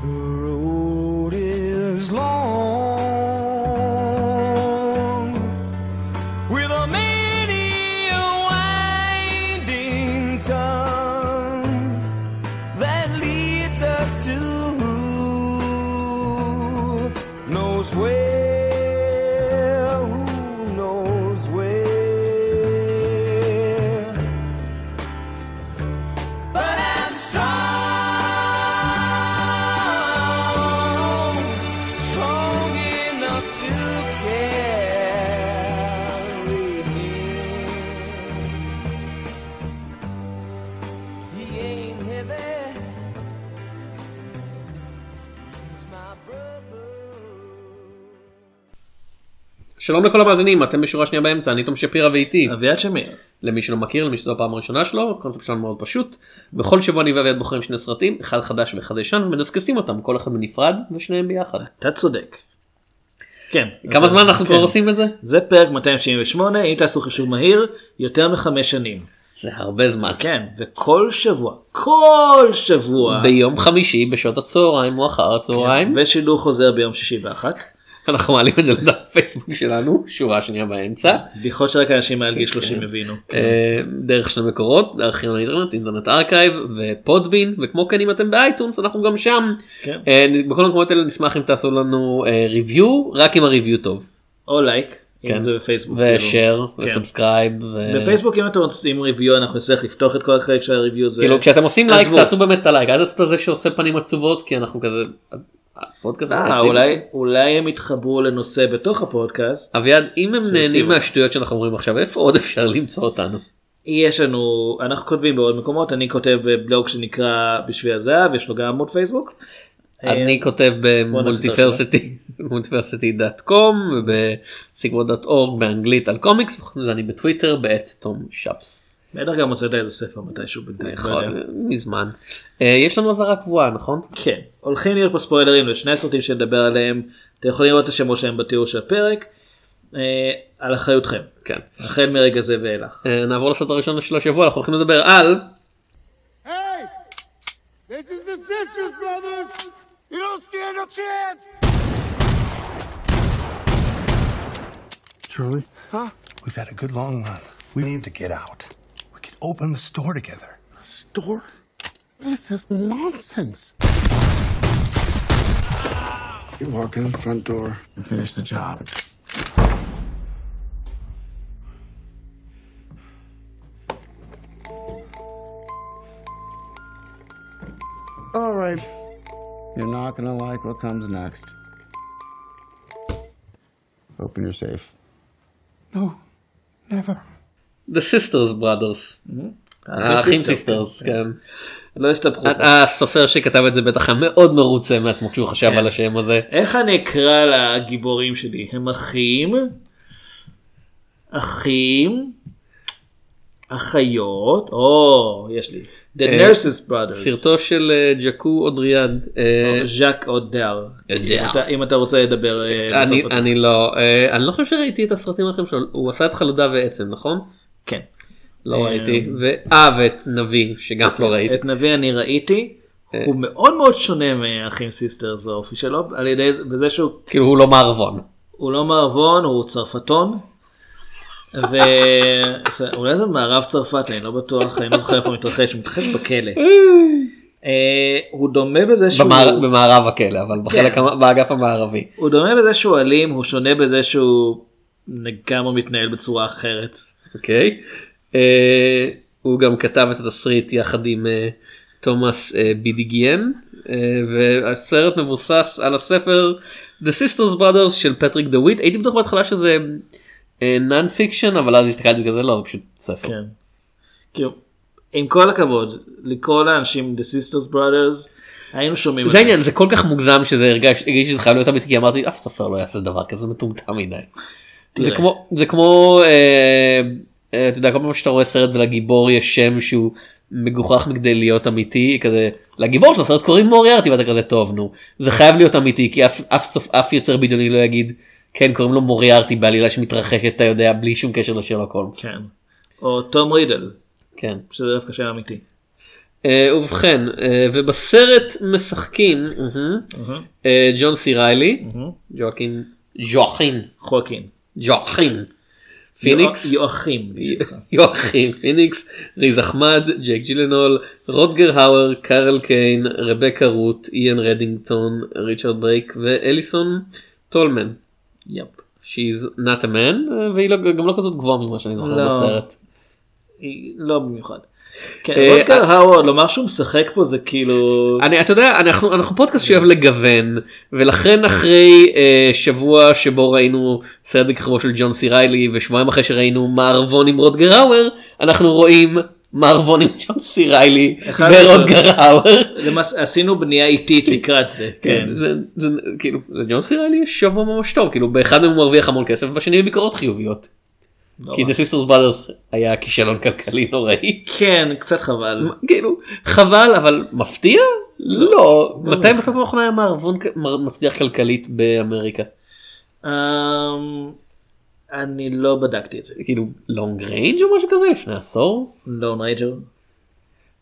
The שלום לכל המאזינים אתם בשורה שנייה באמצע אני תום שפירא ואיתי אביעד שמיר. למי שלא מכיר למי שזו הפעם הראשונה שלו הקונספט שלנו מאוד פשוט בכל שבוע אני ואביעד בוחרים שני סרטים אחד חדש ואחד ישן ומדסקסים אותם כל אחד בנפרד ושניהם ביחד. אתה צודק. כן. כמה זמן אנחנו כן. כבר עושים את זה? זה פרק 278 אם תעשו חישוב מהיר יותר מחמש שנים. זה הרבה זמן. כן וכל שבוע כל שבוע ביום חמישי בשעות הצהריים או אחר הצהריים ושידור חוזר ביום שישי באחת. אנחנו מעלים את זה לדף פייסבוק שלנו שורה שנייה באמצע בדיחה שרק אנשים מעל גיל 30 הבינו. אה, דרך שני מקורות ארכיון האינטרנט Internet Archive ו Podbean וכמו כן אם אתם ב iTunes אנחנו גם שם כן. אה, בכל המקומות האלה נשמח אם תעשו לנו review רק אם ה review טוב או לייק. כן. אם זה בפייסבוק. ושאר כן. ו subscribe בפייסבוק אם אתם רוצים review אנחנו נצטרך לפתוח את כל החלק של ה reviews. כאילו כשאתם עושים לייק. תעשו באמת את הלייק אל תעשו את זה שעושה פנים עצובות כי אנחנו כזה. הפודקאסט אה. אולי אולי הם יתחברו לנושא בתוך הפודקאסט. אביעד אם הם נהנים. מהשטויות שאנחנו אומרים עכשיו איפה עוד אפשר למצוא אותנו. יש לנו אנחנו כותבים בעוד מקומות אני כותב בבלוג שנקרא בשביל הזהב יש לו גם עמוד פייסבוק. אני כותב במולטיברסיטי מולטיברסיטי דאט קום ובסיגוור.אורג באנגלית על קומיקס וחוץ מזה אני בטוויטר בעת תום שפס. בטח גם הוצאת איזה ספר מתישהו בינתיים. לא. נכון, מזמן. אה, יש לנו אזהרה קבועה נכון? כן הולכים להיות פה ספוילרים לשני הסרטים שנדבר עליהם אתם יכולים לראות את השמות שלהם בתיאור של הפרק. אה, על אחריותכם כן. החל מרגע זה ואילך. אה, נעבור לסרט הראשון של השבוע אנחנו הולכים לדבר על Hey! This is the Sisters Brothers! You don't stand a chance! Charlie? Huh? We've had a good long run. We need to get out. We could open the store together. Store? This is nonsense. You walk in the front door and finish the job. All right. You're not gonna like what comes next. Open you're safe. No, never. The Sisters Brothers. האחים סיסטרס כן. לא הסתבכו. הסופר שכתב את זה בטח היה מאוד מרוצה מעצמו כשהוא חשב כן. על השם הזה. איך אני אקרא לגיבורים שלי? הם אחים, אחים, אחיות, או, יש לי, The אה, Nurses Brothers, סרטו של אה, ג'קו אודריאד. אה, ז'אק אודיאר. אם אתה- רוצה לדבר אה, אני לא אה, אני לא חושב שראיתי את הסרטים האחרים שלו הוא עשה את חלודה ועצם נכון? כן. לא אה, ראיתי. אה ואת נביא שגם לא ראיתי. את נביא אני ראיתי, אה. הוא מאוד מאוד שונה מאחים סיסטרס באופי שלו, על ידי זה- בזה שהוא כאילו הוא לא מערבון. הוא לא מערבון, הוא צרפתון. ואולי זה מערב צרפת, אני לא בטוח, אני לא זוכר איפה הוא מתרחש, הוא מתרחש בכלא. אה, הוא דומה בזה שהוא, במער- במערב הכלא אבל בחלק המ- באגף המערבי. הוא דומה בזה שהוא אלים, הוא שונה בזה שהוא לגמרי מתנהל בצורה אחרת. אוקיי. אה, הוא גם כתב את התסריט יחד עם אה, תומאס אה, בידגיין והסרט מבוסס על הספר The Sisters Brothers של פטריק דה וויט הייתי בטוח בהתחלה שזה non-fiction אבל אז הסתכלתי כזה לא זה פשוט ספר. כן. כאילו, עם כל הכבוד, לקרוא לאנשים The Sisters Brothers, היינו שומעים זה העניין זה כל כך מוגזם שזה הרגש שזה חייב להיות אמיתי כי אמרתי אף סופר לא יעשה דבר כזה מטומטם מדי. זה. כמו זה כמו אה, אה, אתה יודע כל פעם שאתה רואה סרט ולגיבור יש שם שהוא מגוחך מכדי להיות אמיתי כזה לגיבור של הסרט קוראים מוריארטי ואתה כזה טוב נו זה חייב להיות אמיתי כי אף אף סוף אף יוצר בדיוני לא יגיד כן קוראים לו מוריארטי בעלילה שמתרחשת אתה יודע בלי שום קשר לשרלוק הולמס. כן. או תום רידל, כן. שזה דווקא שם אמיתי. אה, ובכן, אה, ובסרט משחקים ג'ון סי ריילי, ג'ואקין, ג'ואקין, חוקין. ג'ואקין, פיניקס, יואכים. יואכים פיניקס, ריז אחמד, ג'ייק ג'ילנול, רוטגר האואר, קרול קיין, רבקה רוט, איאן רדינגטון, ריצ'רד ברייק ואליסון טולמן. יפ. She's not a man והיא לא, גם לא כזאת גבוהה ממה שאני זוכר לא. בסרט. היא לא במיוחד. כן, אה, רוטגר האוורד, לומר שהוא משחק פה זה כאילו... אני אתה יודע אנחנו אנחנו פודקאסט שאוהב לגוון ולכן אחרי אה, שבוע שבו ראינו סרט בכיכבו של ג'ון סי ריילי ושבועיים אחרי שראינו מערבון עם רוטגר האואר אנחנו רואים מערבון עם ג'ון סי ריילי האואר. למעש- עשינו בנייה איטית לקראת זה. כן. זה, כאילו לג'ון סי ריילי יש שבוע ממש טוב כאילו באחד מהם הוא מרוויח המון כסף ובשני בביקורות חיוביות. לא כי The Sisters Brothers היה כישלון כלכלי נוראי. כן, קצת חבל. כאילו חבל אבל מפתיע? לא. מתי בפעם האחרונה היה מערבון מצליח כלכלית באמריקה? אמ, אני לא בדקתי את זה. כאילו Lone Ranger או משהו כזה לפני עשור? Lone Ranger.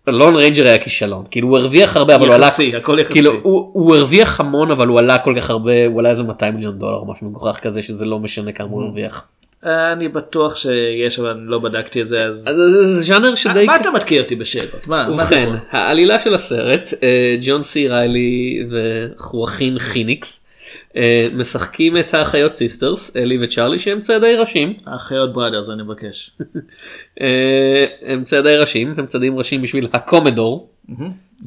Lone Ranger היה כישלון כאילו הוא הרוויח הרבה אבל הוא עלה יחסי, הכל יחסי. כאילו הוא, הוא הרוויח המון אבל הוא עלה כל כך הרבה הוא עלה איזה 200 מיליון דולר משהו מגוחך כזה שזה לא משנה כמה הוא הרוויח. אני בטוח שיש אבל אני לא בדקתי את זה אז. זה ז'אנר שדי מה אתה מתקיע אותי בשאלות? מה ובכן? העלילה של הסרט אה, ג'ון סי ריילי וחואכין חיניקס אה, משחקים את האחיות סיסטרס אלי וצ'ארלי שהם ציידי ראשים האחיות Brothers אני מבקש. אה, הם צעדי ראשים הם צעדים ראשים בשביל הקומדור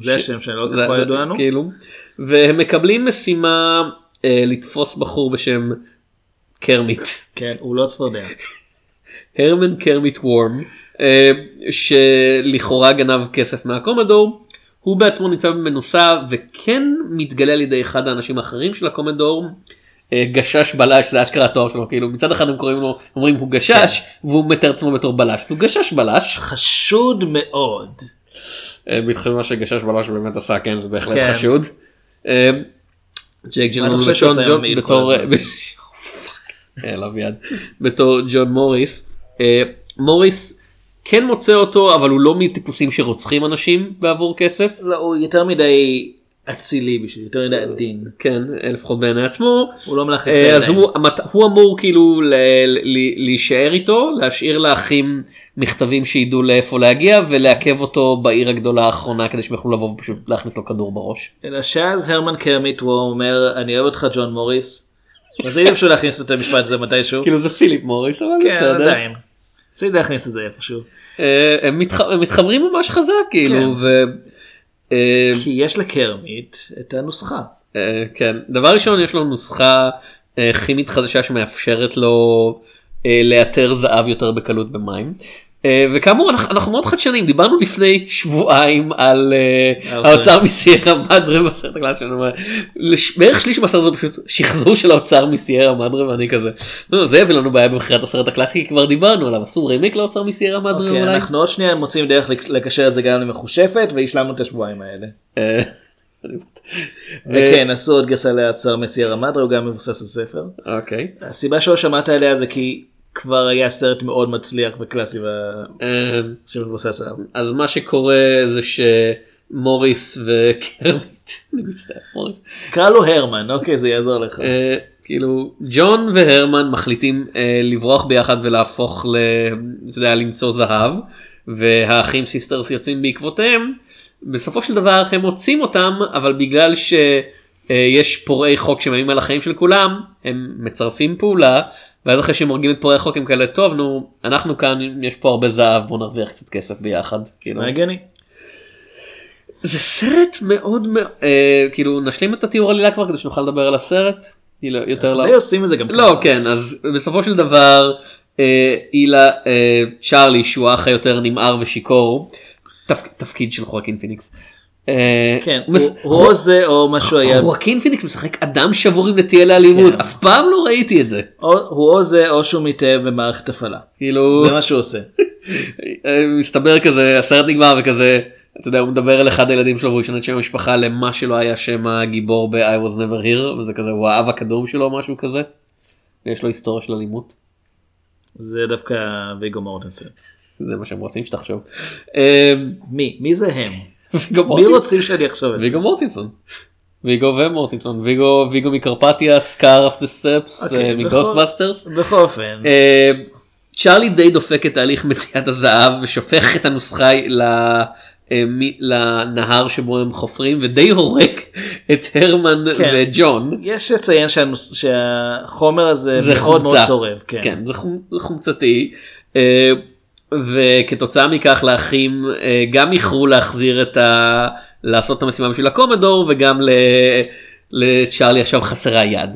זה השם ככל זה- ידוע לנו. כאילו והם מקבלים משימה אה, לתפוס בחור בשם קרמיט כן, הוא לא צפרדע. הרמן קרמיט וורם אה, שלכאורה גנב כסף מהקומדור הוא בעצמו נמצא במנוסה וכן מתגלה על ידי אחד האנשים האחרים של הקומדור. אה, גשש בלש זה אשכרה התואר שלו כאילו מצד אחד הם קוראים לו אומרים הוא גשש והוא מתאר עצמו בתור בלש הוא גשש בלש חשוד מאוד. אה, בהתחשב במה שגשש בלש באמת עשה כן זה בהחלט כן. חשוד. ג'ייק כל בתור אה, יד. בתור ג'ון מוריס אה, מוריס כן מוצא אותו אבל הוא לא מטיפוסים שרוצחים אנשים בעבור כסף לא, הוא יותר מדי אצילי בשביל, יותר מדי עדין. כן לפחות בעיני עצמו הוא לא את אה, אז הידיים. הוא, המת- הוא אמור כאילו ל- ל- להישאר איתו להשאיר לאחים מכתבים שידעו לאיפה להגיע ולעכב אותו בעיר הגדולה האחרונה כדי שהם יוכלו לבוא ופשוט להכניס לו כדור בראש. אלא שאז הרמן קרמיט הוא אומר אני אוהב אותך ג'ון מוריס. רציתי פשוט להכניס את המשפט הזה מתישהו. כאילו זה פיליפ מוריס אבל כן, בסדר. עדיין. רציתי להכניס את זה איפשהו. אה, הם מתח- הם מתחברים ממש חזק כאילו כן. אה, כי יש לקרמיט את הנוסחה. אה, כן דבר ראשון יש לו נוסחה כימית חדשה שמאפשרת לו לאתר זהב יותר בקלות במים. אה, וכאמור אנחנו, אנחנו מאוד חדשנים דיברנו לפני שבועיים על אה, האוצר. האוצר מסיירה מדרה בסרט הקלאס שלנו בערך שליש מהסרט זה פשוט שחזור של האוצר מסיירה מדרה ואני כזה "לא, זה הביא לנו בעיה במכירת הסרט הקלאסי כי כבר דיברנו עליו אסור רימיק לאוצר מסיירה מדרה אוקיי, אולי. אנחנו עוד שנייה מוצאים דרך לק- לקשר את זה גם למחושפת והשלמנו את השבועיים האלה. אה, וכן עשו עוד גרסה לאוצר מסיירה מדרה הוא גם מבוסס על ספר. אוקיי. הסיבה שלא שמעת עליה זה כי כבר היה סרט מאוד מצליח וקלאסי אה, שמבוסס עליו. אז מה שקורה זה שמוריס וקרמיט, אני מצטער, מוריס, קרא לו הרמן אוקיי זה יעזור לך. אה, כאילו ג'ון והרמן מחליטים אה, לברוח ביחד ולהפוך ל... אתה יודע, למצוא זהב והאחים סיסטרס יוצאים בעקבותיהם. בסופו של דבר הם מוצאים אותם אבל בגלל שיש פורעי חוק שמאיימים על החיים של כולם הם משתפים פעולה ואז אחרי שהם הורגים את פורעי החוק הם כאלה טוב נו אנחנו כאן יש פה הרבה זהב בוא נרוויח קצת כסף ביחד. כאילו. מה הגיוני? זה סרט מאוד מאוד אה, כאילו נשלים את התיאור עלילה כבר כדי שנוכל לדבר על הסרט. כאילו, יותר לא. עושים את זה גם לא כן אז בסופו של דבר אה, אלי אה, צ'ארלי שהוא האח היותר נמהר ושיכור תפ, תפקיד של חואקין פיניקס. אה, כן או זה או משהו היה חואקין פיניקס משחק אדם שבור עם נטייה לאלימות כן. אף פעם לא ראיתי את זה הוא או זה או שהוא מתאהב במערכת הפעלה. כאילו זה מה שהוא עושה. אה, מסתבר כזה הסרט נגמר וכזה אתה יודע הוא מדבר אל אחד הילדים שלו והוא ישנה את שם המשפחה למה שלא היה שם הגיבור ב-I was never here וזה כזה הוא האב הקדום שלו או משהו כזה. ויש לו היסטוריה של אלימות. זה דווקא ויגו מורטנסון. זה מה שהם רוצים שתחשוב. מי? מי זה הם? מי. רוצים שאני אחשוב את זה? ויגו מורטנסון. ויגו ומורטנסון. ויגו ויגו מקרפטיה, scourge of the steppes, אוקיי, מ Ghostbusters. בכל אופן. אה, צ'ארלי די דופק את תהליך מציאת הזהב ושופך את הנוסחה. אה, לנהר שבו הם חופרים ודי הורג את הרמן כן. וג'ון. יש לציין שהנוס- שהחומר הזה זה מאוד מאוד חומצה. צורב. כן. כן, זה חומצתי. אה, וכתוצאה מכך לאחים אה, גם איחרו להחזיר את ה... לעשות את המשימה בשביל הקומדור וגם ל... לצ'ארלי עכשיו חסרה יד.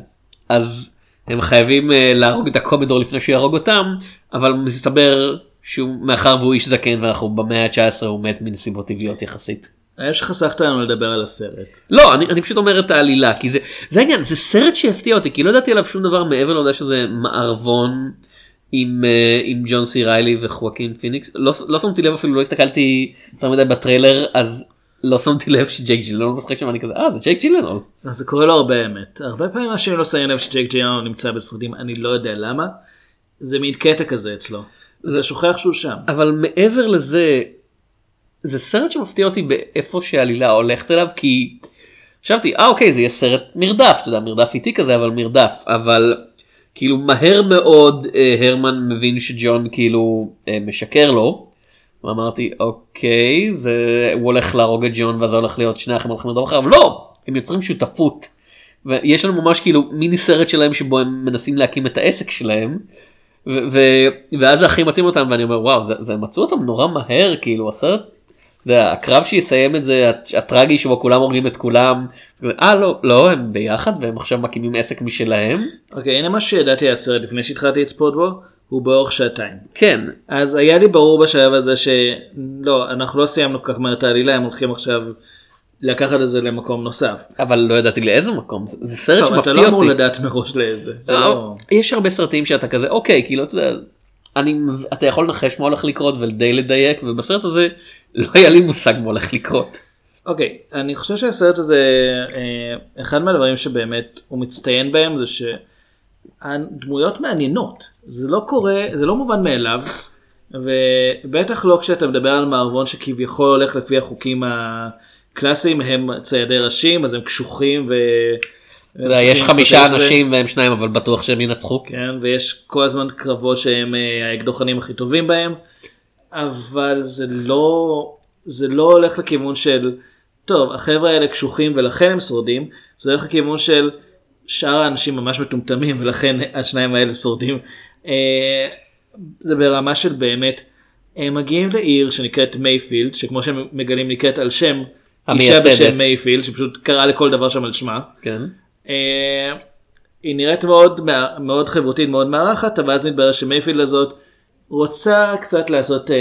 אז הם חייבים אה, להרוג את הקומדור לפני שהוא יהרוג אותם, אבל מסתבר שהוא מאחר והוא איש זקן ואנחנו במאה ה-19 הוא מת מנסיבות טבעיות יחסית. יש שחסכת לנו לדבר על הסרט. לא, אני, אני פשוט אומר את העלילה, כי זה, זה העניין, זה סרט שהפתיע אותי, כי לא ידעתי עליו שום דבר מעבר לעובדה שזה מערבון עם, אה, עם ג'ון סי ריילי וחואקין פיניקס. לא, לא שמתי לב אפילו, לא הסתכלתי יותר מדי בטריילר, אז לא שמתי לב שג'ייק ג'ילנול משחק שם, אני כזה, אה, זה ג'ייק ג'ילנול. אז זה קורה לו הרבה אמת. הרבה פעמים אנשים לא שמים לב שג'ייק ג'ילנול נמצא בסרטים, אני לא יודע למה. זה מין קטע כזה אצלו. אתה שוכח שהוא שם. אבל מעבר לזה, זה סרט שמפתיע אותי באיפה שהעלילה הולכת אליו, כי חשבתי, אה אוקיי, זה יהיה סרט מרדף, אתה יודע, מרדף איטי כזה, אבל מרדף, אבל כאילו מהר מאוד אה, הרמן מבין שג'ון כאילו אה, משקר לו. ואמרתי, אוקיי, זה, הוא הולך להרוג את ג'ון ואז הולך להיות שני אחים הולכים לדור אחר, אבל לא, הם יוצרים שותפות. ויש לנו ממש כאילו מיני סרט שלהם שבו הם מנסים להקים את העסק שלהם. ואז האחים מוצאים אותם ואני אומר וואו זה, זה מצאו אותם נורא מהר כאילו הסרט. אתה יודע, הקרב שיסיים את זה הט- הטרגי שבו כולם הורגים את כולם. אה לא לא הם ביחד והם עכשיו מקימים עסק משלהם. אוקיי, הנה מה שידעתי הסרט לפני שהתחלתי לצפות בו, הוא באורך שעתיים. כן אז היה לי ברור בשלב הזה שלא, אנחנו לא סיימנו כל כך מהר את העלילה, הם הולכים עכשיו לקחת את זה למקום נוסף. אבל לא ידעתי לאיזה מקום זה, זה סרט טוב, אתה שמפתיע לא אמור אותי. לדעת מראש לאיזה. זה לא. יש הרבה סרטים שאתה כזה אוקיי כאילו אתה יודע. אני, אתה יכול לנחש מה הולך לקרות ודי לדייק ובסרט הזה לא היה לי מושג מה הולך לקרות. אוקיי, אני חושב שהסרט הזה, אה, אחד מהדברים שבאמת הוא מצטיין בהם זה שהדמויות מעניינות. זה לא קורה, זה לא מובן מאליו, ובטח לא כשאתה מדבר על מערבון שכביכול הולך לפי החוקים הקלאסיים, הם ציידי ראשים, אז הם קשוחים ו... יש חמישה. אנשים והם שניים אבל בטוח שהם ינצחו. כן, ויש כל הזמן קרבות שהם אה, האקדוחנים הכי טובים בהם, אבל זה לא, זה לא הולך לכיוון של, טוב, החבר'ה האלה קשוחים ולכן הם שורדים, זה הולך לכיוון של שאר האנשים ממש מטומטמים ולכן השניים האלה שורדים. אה, זה ברמה של באמת, הם מגיעים לעיר שנקראת מייפילד, שכמו שהם מגלים נקראת על שם אישה. בשם מייפילד, שפשוט קראה לכל דבר שם על שמה. כן. אה, היא נראית מאוד מאוד חברותית מאוד מארחת אבל אז מתברר שמייפילד הזאת רוצה קצת לעשות אה,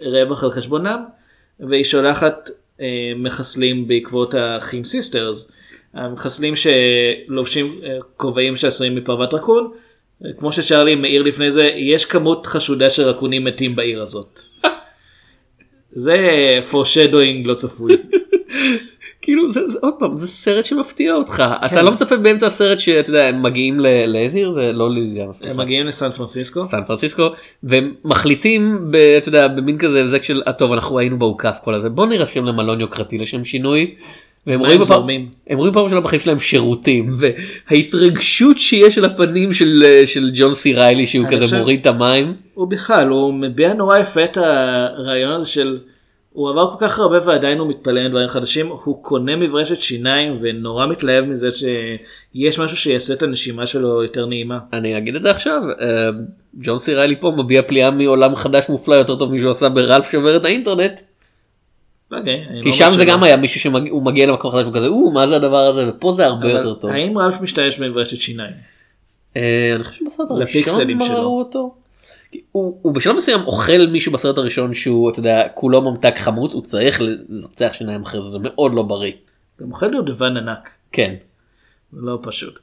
רווח על חשבונם והיא שולחת אה, מחסלים בעקבות האחים סיסטרס. המחסלים שלובשים אה, כובעים שעשויים מפרוות רקון. אה, כמו שצ'רלי מעיר לפני זה יש כמות חשודה של רקונים מתים בעיר הזאת. זה foreshadowing לא צפוי. כאילו זה, זה עוד פעם זה סרט שמפתיע אותך כן. אתה לא מצפה באמצע הסרט שאתה יודע הם מגיעים לאיזה עיר זה לא לואיזיאנה סליחה. הם מגיעים לסן פרנסיסקו. סן פרנסיסקו והם מחליטים ב, אתה יודע, במין כזה הבזק של "אה, טוב אנחנו היינו באוכף כל הזה בוא נירשם למלון יוקרתי לשם שינוי. והם רואים, בפעם. הם רואים פעם ראשונה בחיים שלהם שירותים וההתרגשות שיש על הפנים של, של ג'ון סי ריילי שהוא כזה חושב- מוריד את המים. הוא בכלל, הוא מביע נורא יפה את הרעיון הזה של, הוא עבר כל כך הרבה ועדיין הוא מתפלא על דברים חדשים, הוא קונה מברשת שיניים ונורא מתלהב מזה שיש משהו שיעשה את הנשימה שלו יותר נעימה. אני אגיד את זה עכשיו אה, ג'ון סי ריילי פה מביע פליאה מעולם חדש מופלא יותר טוב משהוא עשה ברלף שובר את האינטרנט. אוקיי, אני כי לא שם זה. גם היה מישהו שהוא מגיע למקום חדש וכזה או מה זה הדבר הזה ופה זה הרבה יותר טוב. האם רלף משתמש במברשת שיניים? אה, אני חושב שבסרט הראשון לפיקסלים שלו. ראו אותו. הוא, הוא בשלב מסוים אוכל מישהו בסרט הראשון שהוא אתה יודע כולו ממתק חמוץ הוא צריך לזרצח שיניים אחרי זה זה מאוד לא בריא. גם אוכל דובדבן ענק, כן. לא פשוט.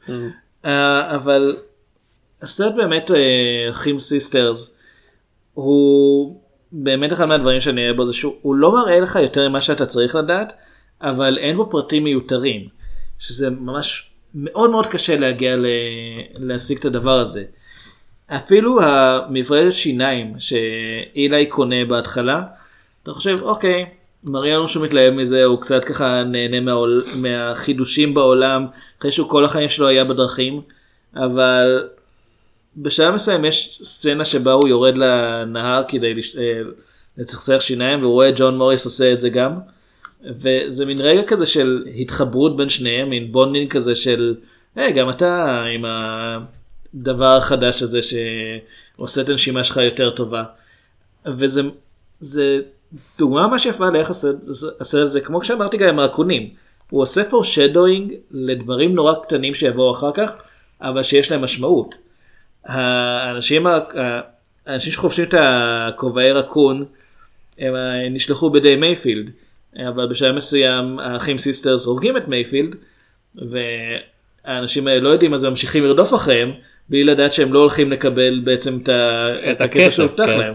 אה, אבל הסרט באמת אה, אחים סיסטרס הוא באמת אחד מהדברים שאני אוהב בו זה שהוא לא מראה לך יותר ממה שאתה צריך לדעת אבל אין בו פרטים מיותרים שזה ממש מאוד מאוד קשה להגיע ל... להשיג את הדבר הזה. אפילו המברשת שיניים שאילי קונה בהתחלה אתה חושב אוקיי מראה לנו שהוא מתלהב מזה, הוא קצת ככה נהנה מהעול, מהחידושים בעולם, אחרי שהוא כל החיים שלו היה בדרכים, אבל בשלב מסוים יש סצנה שבה הוא יורד לנהר כדי לש- אה, לצחצח שיניים, והוא רואה את ג'ון מוריס עושה את זה גם, וזה מין רגע כזה של התחברות בין שניהם, מין bonding כזה של, היי, גם אתה עם הדבר החדש הזה שעושה את הנשימה שלך יותר טובה. וזה זה דוגמה ממש יפה לאיך הסרט הזה, כמו שאמרתי גם עם הרקונים, הוא עושה foreshadowing לדברים נורא קטנים שיבואו אחר כך, אבל שיש להם משמעות. האנשים, האנשים שחובשים את הכובעי רקון, הם אה, נשלחו בידי מייפילד, אבל בשלב מסוים האחים סיסטרס הורגים את מייפילד, והאנשים האלה לא יודעים אז הם ממשיכים לרדוף אחריהם, בלי לדעת שהם לא הולכים לקבל בעצם את. את הכסף שהובטח כן. להם.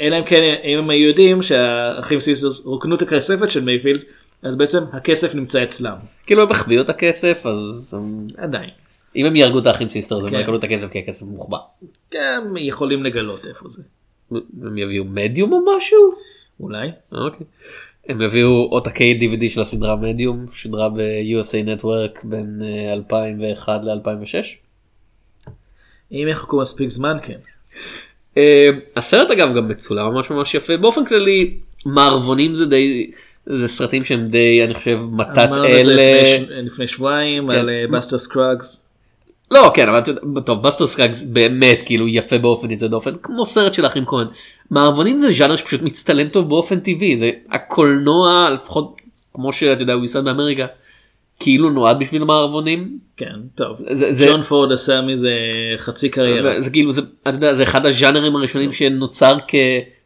אלא אם כן אם הם היו יודעים שהאחים סיסטרס רוקנו את הכספת של מייפילד, אז בעצם הכסף נמצא אצלם. כאילו הם החביאו את הכסף אז הם- עדיין. אם הם יהרגו את האחים סיסטר אז הם כן. יקבלו את הכסף כי הכסף מוחבא. גם יכולים לגלות איפה זה. הם יביאו מדיום או משהו? אולי. אוקיי. הם יביאו עותקי DVD של הסדרה מדיום שודרה ב-USA Network בין אה, 2001 ל-2006. אם יחכו מספיק זמן כן. אה, הסרט אגב גם מצולם ממש ממש יפה באופן כללי מערבונים זה די זה סרטים שהם די אני חושב מתת אמרנו את זה. לפני ש- לפני שבועיים כן. על בסטר סקראגס. לא כן אבל טוב בסטר סקאגס באמת כאילו יפה באופן יוצא דופן כמו סרט של האחים כהן. מערבונים זה ז'אנר שפשוט מצטלם טוב באופן טבעי זה הקולנוע לפחות כמו שאתה יודע הוא יסד באמריקה כאילו נועד בשביל מערבונים. כן טוב. זה- זה- ג'ון פורד עשה מזה חצי קריירה. זה כאילו זה, אתה יודע, זה אחד הז'אנרים הראשונים שנוצר כ...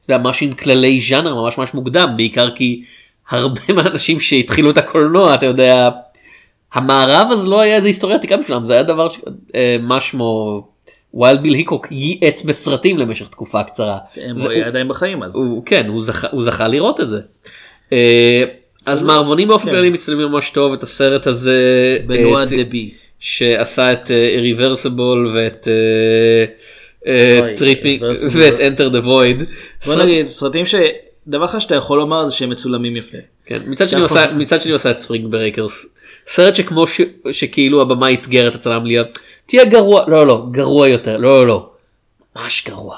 אתה יודע, משהו עם כללי ז'אנר ממש ממש מוקדם בעיקר כי הרבה מהאנשים שהתחילו את הקולנוע אתה יודע המערב אז לא היה איזה היסטוריה עתיקה בשבילם זה היה דבר ש... אה, מה שמו ווילד ביל היקוק ייעץ בסרטים למשך תקופה קצרה. הם זה- הוא עדיין בחיים אז. הוא כן הוא זכה הוא זכה לראות את זה. אה, אז מערבונים באופן כן. כללי מצטלמים ממש טוב את הסרט הזה. בנואה אה, דבי. שעשה את Irreversible ואת אה, אה, אוי, טריפינג Irreversible. ואת enter the void. בוא נגיד סרטים ש... דבר אחד שאתה יכול לומר זה שהם מצולמים יפה. כן, מצד שני. עשה- מצד שני את Spring Breakers. סרט שכמו ש- שכאילו הבמאי אתגר את הצלם להיות תהיה גרוע לא לא גרוע יותר לא לא לא ממש גרוע.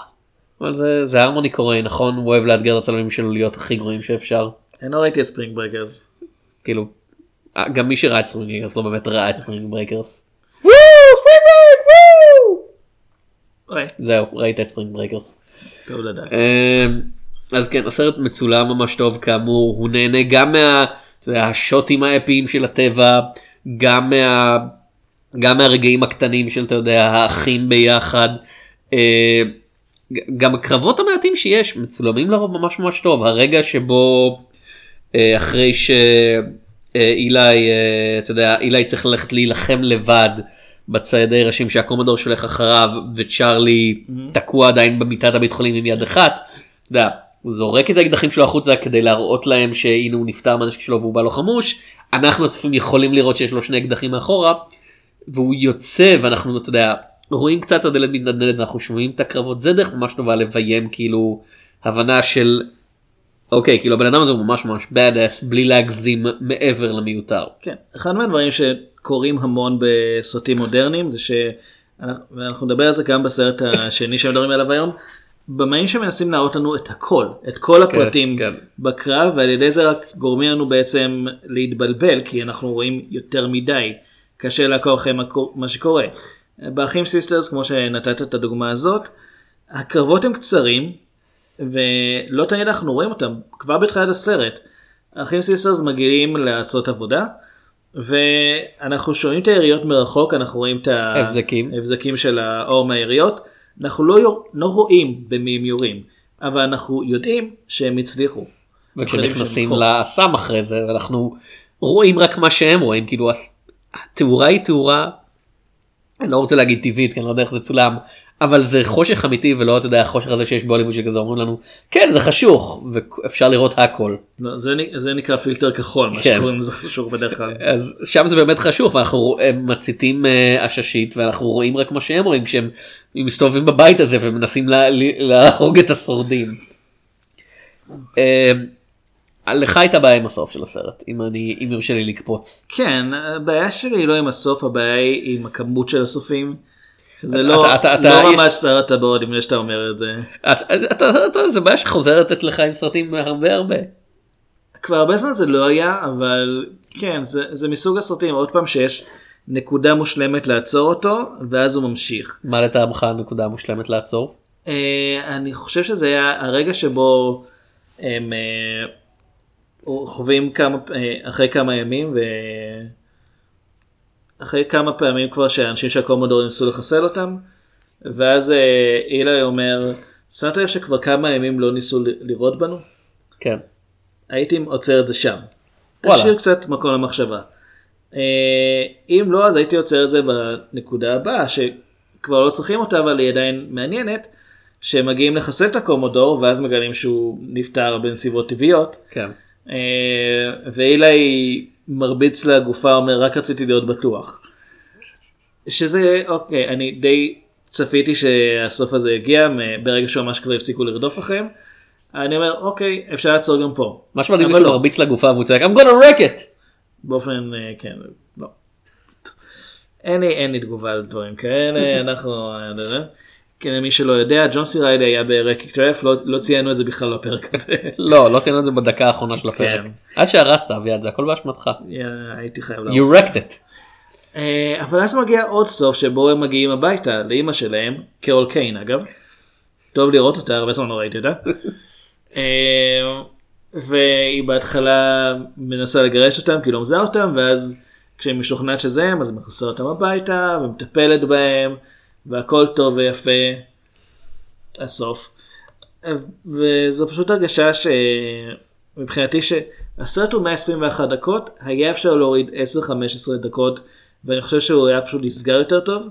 אבל זה זה הרמוני קורין נכון הוא אוהב לאתגר את הצלמים שלו להיות הכי גרועים שאפשר אני לא ראיתי את Spring Breakers. כאילו אה, גם מי שראה את Spring Breakers לא באמת ראה את Spring Breakers. אוי, זהו ראית את Spring Breakers. טוב לדעת. אמ, אז כן הסרט מצולם ממש טוב כאמור הוא נהנה גם מה אתה יודע, השוטים האפיים של הטבע גם מה גם מהרגעים הקטנים של אתה יודע האחים ביחד. ג- גם הקרבות המעטים שיש מצולמים לרוב ממש ממש טוב הרגע שבו אחרי שאילי אתה יודע אילי צריך ללכת להילחם לבד בציידי ראשים שהקומדור שולח אחריו וצ'ארלי תקוע עדיין במיטת הבית חולים עם יד אחת. אתה יודע, הוא זורק את האקדחים שלו החוצה כדי להראות להם שהנה הוא נפטר מהנשק שלו והוא בא לו חמוש. אנחנו הצופים יכולים לראות שיש לו שני אקדחים מאחורה והוא יוצא ואנחנו אתה יודע רואים קצת הדלת מתנדנדת ואנחנו שומעים את הקרבות. זה דרך ממש טובה לביים כאילו הבנה של אוקיי כאילו הבן אדם הזה הוא ממש ממש bad ass בלי להגזים מעבר למיותר. כן, אחד מהדברים שקורים המון בסרטים מודרניים זה שאנחנו נדבר על זה גם בסרט השני שמדברים עליו היום. במאים שמנסים להראות לנו את הכל, את כל הפרטים כן. בקרב ועל ידי זה רק גורמים לנו בעצם להתבלבל כי אנחנו רואים יותר מדי. קשה לעקוב אחרי מה שקורה. באחים סיסטרס כמו שנתת את הדוגמה הזאת, הקרבות הם קצרים ולא תמיד אנחנו רואים אותם כבר בתחילת הסרט. האחים סיסטרס מגיעים לעשות עבודה ואנחנו שומעים את היריות מרחוק אנחנו רואים את הבזקים. ההבזקים של האור מהיריות אנחנו לא. לא רואים במי הם יורים אבל אנחנו יודעים שהם הצליחו. וכשנכנסים. לאסם אחרי זה אנחנו רואים רק מה שהם רואים כאילו התאורה היא תאורה. אני לא רוצה להגיד טבעית כי אני לא יודע איך זה צולם אבל זה חושך אמיתי ולא אתה יודע החושך הזה שיש בהוליווד שכזה אומרים לנו כן זה חשוך ואפשר לראות הכל לא, זה, זה נקרא פילטר כחול מה כן. שקוראים לזה חשוב בדרך כלל. אז שם זה באמת חשוך ואנחנו מציתים אה, עששית ואנחנו רואים רק מה שהם רואים כשהם מסתובבים בבית הזה ומנסים להרוג את השורדים. אה, לך הייתה בעיה עם הסוף של הסרט אם אני אם יורשה לי לקפוץ. כן, הבעיה שלי היא לא עם הסוף, הבעיה היא עם הכמות של הסופים. זה לא, אתה- אתה- לא אתה- יש- ממש שר הטבעות לפני שאתה אומר את זה. אתה, אתה, אתה, זה בעיה שחוזרת אצלך עם סרטים הרבה הרבה. כבר הרבה זמן זה לא היה, אבל כן, זה, זה מסוג הסרטים, עוד פעם שיש נקודה מושלמת לעצור אותו, ואז הוא ממשיך. מה לטעמך הנקודה המושלמת לעצור? אה, אני חושב שזה היה הרגע שבו הם אה, חווים כמה, אה, אחרי כמה ימים, ואחרי כמה פעמים כבר שאנשים של הקומודור ניסו לחסל אותם, ואז אה, אילי אומר, שמת לב שכבר כמה ימים לא ניסו לירות בנו? כן. הייתי עוצר את זה שם. וואלה. תשאיר קצת מקום למחשבה. אה, אם לא, אז הייתי עוצר את זה בנקודה הבאה, שכבר לא צריכים אותה, אבל היא עדיין מעניינת, שהם מגיעים לחסל את הקומודור, ואז מגלים שהוא נפטר בנסיבות טבעיות, כן. אה, ואילי מרביץ לגופה, אומר, רק רציתי להיות בטוח. שזה, אוקיי, אני די צפיתי שהסוף הזה יגיע, מ- ברגע שהוא ממש כבר הפסיקו לרדוף אחריהם. אני אומר, אוקיי, אפשר לעצור גם פה. מה שמדהים שהוא לא. מרביץ לגופה והוא צועק I'm gonna wreck it. באופן, אה, כן, לא. אין לי, אין לי תגובה על דברים כאלה, אנחנו, אה, לא יודע. כן, למי שלא יודע, ג'ון סי ריילי היה ברקיקטרף, לא, לא ציינו את זה בכלל בפרק הזה. לא לא ציינו את זה בדקה האחרונה של הפרק. כן. עד שהרסת אביעד זה הכל באשמתך. הייתי חייב You להרוס. wrecked it. אה, אבל אז מגיע עוד סוף שבו הם מגיעים הביתה לאימא שלהם, קרול קיין אגב. טוב לראות אותה, הרבה זמן לא ראיתי אותה. אה, והיא בהתחלה מנסה לגרש אותם כי היא לא מזהה אותם, ואז כשהיא משוכנעת שזה הם, אז היא מכניסה אותם הביתה ומטפלת בהם, והכל טוב ויפה. הסוף. אה, וזו פשוט הרגשה שמבחינתי שהסרט הוא 121 דקות, היה אפשר להוריד 10-15 דקות, ואני חושב שהוא היה פשוט נסגר יותר טוב.